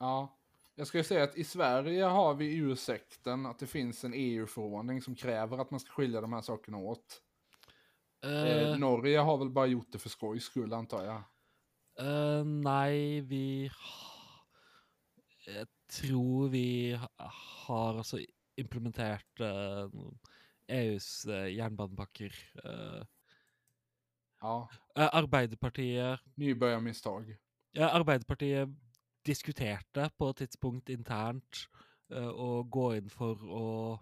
Ja. Jag ska ju säga att i Sverige har vi ursäkten att det finns en EU-förordning som kräver att man ska skilja de här sakerna åt. Eh, Norge har väl bara gjort det för skojs skull antar jag.
eh, nei, vi Jeg tror vi ha- har altså implementert eh, EUs jernbanepakker. Eh,
Ja,
Arbeiderpartiet
nybörjarmisstag.
Ja, Arbeiderpartiet diskuterte på et tidspunkt internt eh, å gå for å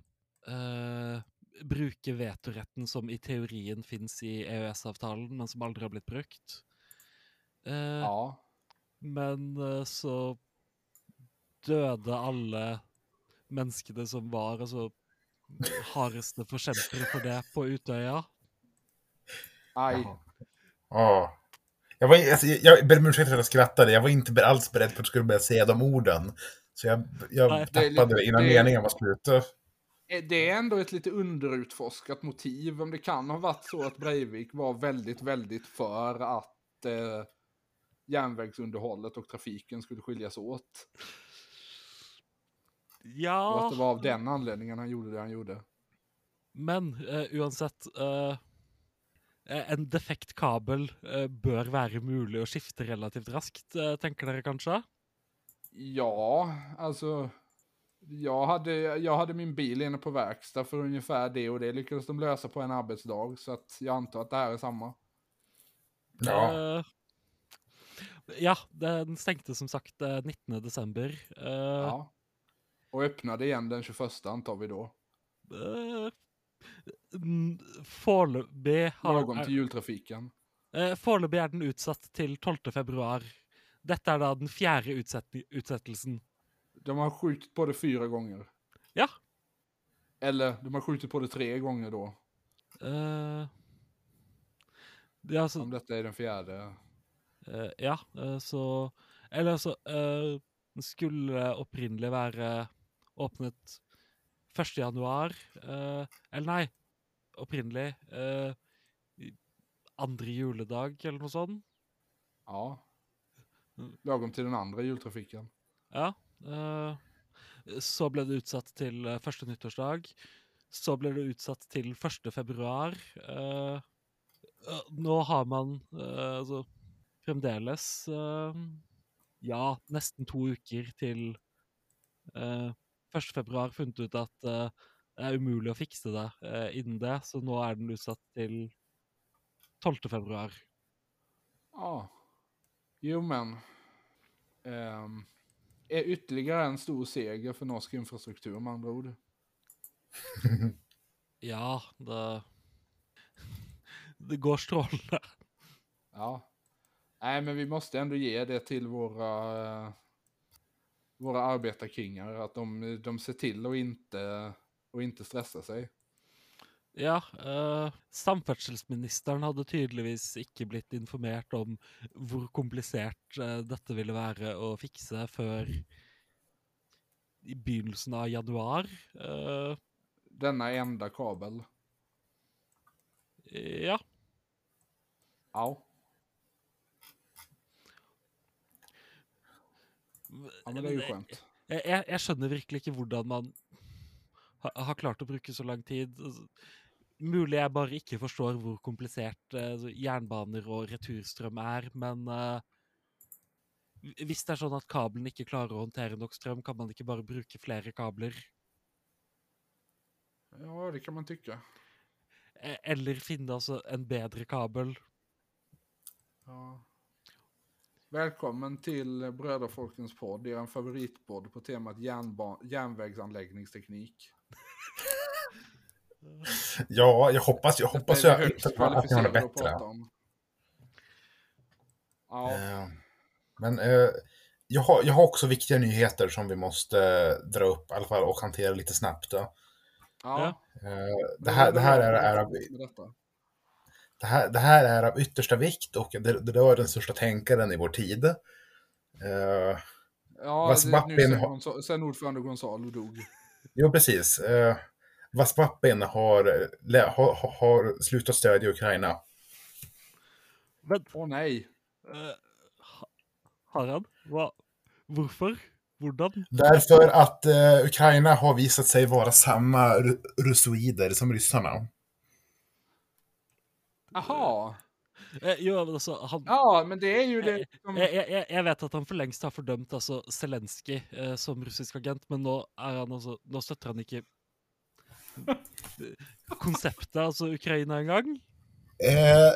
eh, bruke vetoretten som i teorien fins i EØS-avtalen, men som aldri har blitt brukt. Eh,
Ja,
Men eh, så døde alle menneskene som var altså hardeste forkjempere for det på Utøya.
aj.
Ja. Jag, var, alltså, jag, jag ber om ursäkt för att jag skrattade. Jag var inte alls beredd på att du skulle börja säga de orden. Så jag, jag
Nej,
det
tappade
lite-
innan
det
meningen var slut.
Eh, Det är ändå ett lite underutforskat motiv. Om det kan ha varit så att Breivik var väldigt, väldigt för att eh, järnvägsunderhållet och trafiken skulle skiljas åt. Och
Ja,
att det var av den anledningen han gjorde det han gjorde.
men eh, uansett eh, eh, En defekt kabel eh, bør være mulig å skifte relativt raskt, eh, tenker dere kanskje?
Ja, alltså. Jag hade, jag hade min bil inne på verkstad för ungefär det och det lyckades de lösa på en arbetsdag. Så att jag antar att det här är samma.
Ja.
Eh, ja, den stengte som sagt eh, 19. desember. Eh,
Ja. Och öppnade igen den 21 antar vi då.
n- Foreløpig har
Lagom till jultrafiken.
eh, Foreløpig er den utsatt til 12. februar. Dette er da den fjerde utsetni- utsettelsen.
De har skjutit på det fyra gånger.
Ja.
Eller de har skjutit på det tre gånger då.
eh, det altså
Om detta är den fjärde.
Eh, ja, eh, så Eller altså eh, Den skulle opprinnelig være åpnet 1. januar. eh, eller nei, opprinnelig i- andre juledag, eller noe sånt.
Ja. Lagom till den andra jultrafiken.
Ja. Eh, så ble det utsatt til första første nyttårsdag. Så ble det utsatt til 1. februar. Eh, eh, nå har man eh, altså fremdeles Ja, nesten to uker til eh, 1. februar funnet ut at det er umulig å fikse det eh, innen det, så nå er den utsatt til 12. februar.
Ja. Jo men. um är ytterligare en stor seger för norsk infrastruktur med andra ord.
Ja, det Det går strålende.
Ja. Nej men vi måste ändå ge det till våra, våra arbetarkingar. Att de, de ser till att inte, och inte stressa sig.
Ja, eh, samferdselsministeren hadde tydeligvis ikke blitt informert om hvor komplisert eh, dette ville være å fikse før i begynnelsen av januar. Eh,
Denna enda kabel.
ja.
Ja. Ja men det är ju skönt.
Jeg, jeg, jeg skjønner virkelig ikke hvordan man ha, har klart å bruke så lang tid. Mulig jeg bare ikke forstår hvor komplisert eh, jernbaner og returstrøm er, men eh, hvis det er sånn at kabelen ikke klarer å håndtere nok strøm, kan man ikke bare bruke flere kabler?
Ja det kan man tycka.
Eh, Eller finne altså en bedre kabel?
Ja. Välkommen till Bröderfolkens podd, er favoritpodd på temat järnba- järnvägsanläggningsteknik.
Ja, jag hoppas, jag hoppas jag att göra
kvalificerade att
bättre.
Ja,
Eh, Men eh, jag, har, jag har också viktiga nyheter som vi måste eh, dra upp i alla fall och hantera lite snabbt. Då.
ja.
Eh, det, här, det, här är, är av, det, här, det här är av yttersta vikt och det, det rör den största tänkaren i vår tid. Eh,
Ja,
Vas
det, nu sen,
har-
Gonza- sen ordförande Gonzalo dog.
Jo, precis. Eh, Vaspapin har, har, har- slutat stödja Ukraina.
Men
Åh nej.
eh, ha- har han? Hva? Hvorfor? Hvordan?
Därför att eh, Ukraina har visat sig vara samma ru- russoider som ryssarna.
Aha.
Eh, jo, men altså, han
Ja, men det är ju det som...
Jeg, jeg, jeg- jeg vet at han for lengst har fordømt altså, Zelenskyj eh, som russisk agent, men nå, er han altså, nå støtter han ikke konseptet, altså Ukraina engang.
Eh,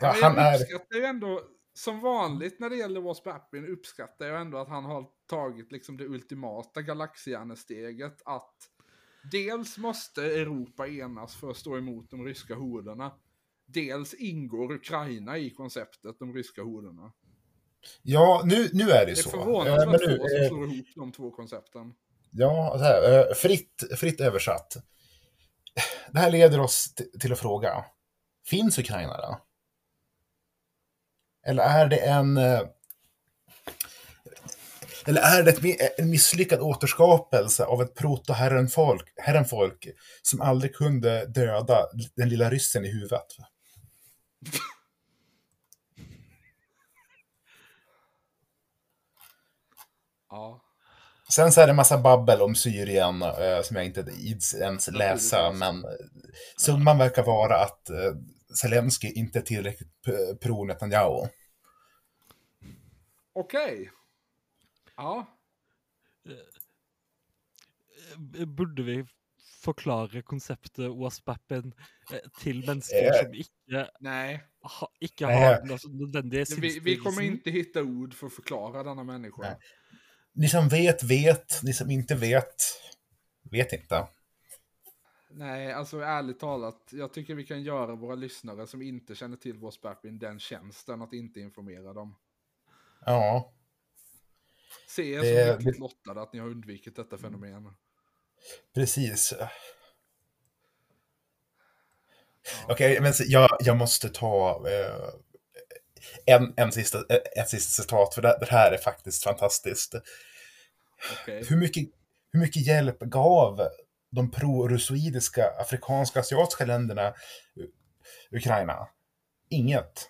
ja, han
jag
är...
uppskattar ju ändå, som vanligt när det gäller Wasp Appin, uppskattar jag ändå att han har tagit liksom det ultimata galaxhjärnesteget att dels måste Europa enas för att stå emot de ryska horderna. Dels ingår Ukraina i konceptet de ryska horderna.
Ja, nu, nu är det
Det är
så. Eh,
förvånansvärt
men
få som
eh,
slår ihop de två koncepten.
Ja, så här, eh, fritt, fritt översatt. Det här leder oss till att fråga. Finns Ukraina då? Eller är det en... eh, Eller är det en misslyckad återskapelse av ett proto-herrenfolk herrenfolk som aldrig kunde döda den lilla ryssen i huvudet?
Ja.
Sen så är det en massa babbel om Syrien eh, som jag inte ids ens läsa, men eh, summan verkar vara att eh, Zelensky inte är tillräckligt pro Netanyahu.
Okej. Ja.
Eh, Burde vi forklare konseptet wasp-appen eh, til mennesker
Eh.
som ikke,
Nej.
ha, ikke
Nej,
har
jeg-
den altså, nødvendige
Vi, vi kommer inte hitta ord för att förklara denna människa.
Nej. Ni som vet, vet. Ni som inte vet, vet inte.
Nej, alltså ärligt talat. Jag tycker vi kan göra våra lyssnare som inte känner till spapping den tjänsten att inte informera dem.
Ja,
Se er
Det-
som lyckligt lottade att ni har undvikit detta fenomen.
Precis. Okej, men så- jag, jag måste ta eh, en, en sista, eh, ett sista citat, för det, det här är faktiskt fantastiskt.
Okej.
Hur mycket, hur mycket hjälp gav de pro-russoidiska afrikanska asiatiska länderna U- Ukraina? Inget.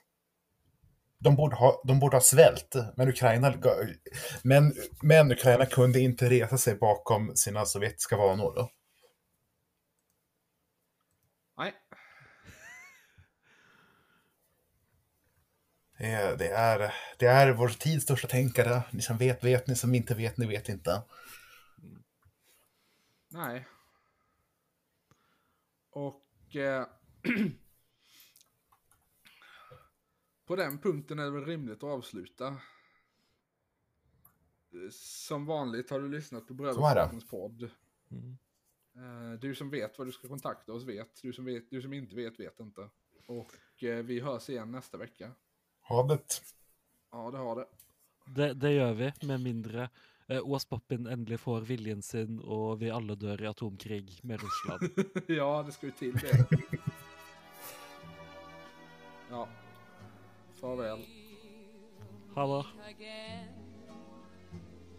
De borde ha, de borde ha svält, men Ukraina, men, men Ukraina kunde inte resa sig bakom sina sovjetiska vanor.
Nej.
Det är, det, är, det är vår tids största tänkare. Ni som vet, vet. Ni som inte vet, ni vet inte.
Nej. Och eh, på den punkten är det väl rimligt att avsluta. Eh, Som vanligt har du lyssnat på
det.
Brödraskapens podd.
Mm.
Eh, Du som vet vad du ska kontakta oss vet. Du som, vet, du som inte vet vet inte. Och eh, vi hörs igen nästa vecka.
Havet.
Ja, det har det.
Det, det gjør vi, med mindre eh, Wasp-appen endelig får viljen sin, og vi alle dør i atomkrig med Russland.
ja, det ska ju till det. Ja. Farväl.
Ha det.
again.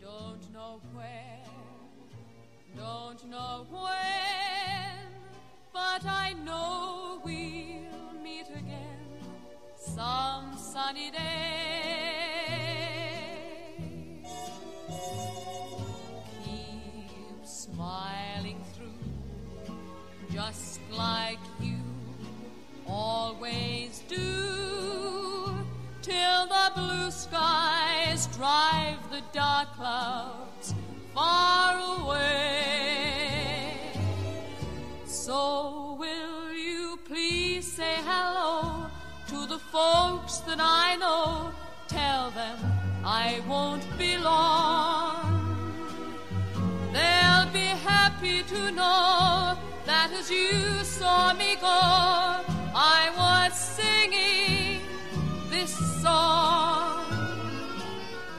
Don't know where, don't know when, but I know we'll meet again some sunny day. Keep smiling through, just like you always do till the blue skies drive the dark clouds far away. So will you please say hello to the folks that I know? Tell them I won't be long. They'll be happy to know that as you saw me go, I was singing.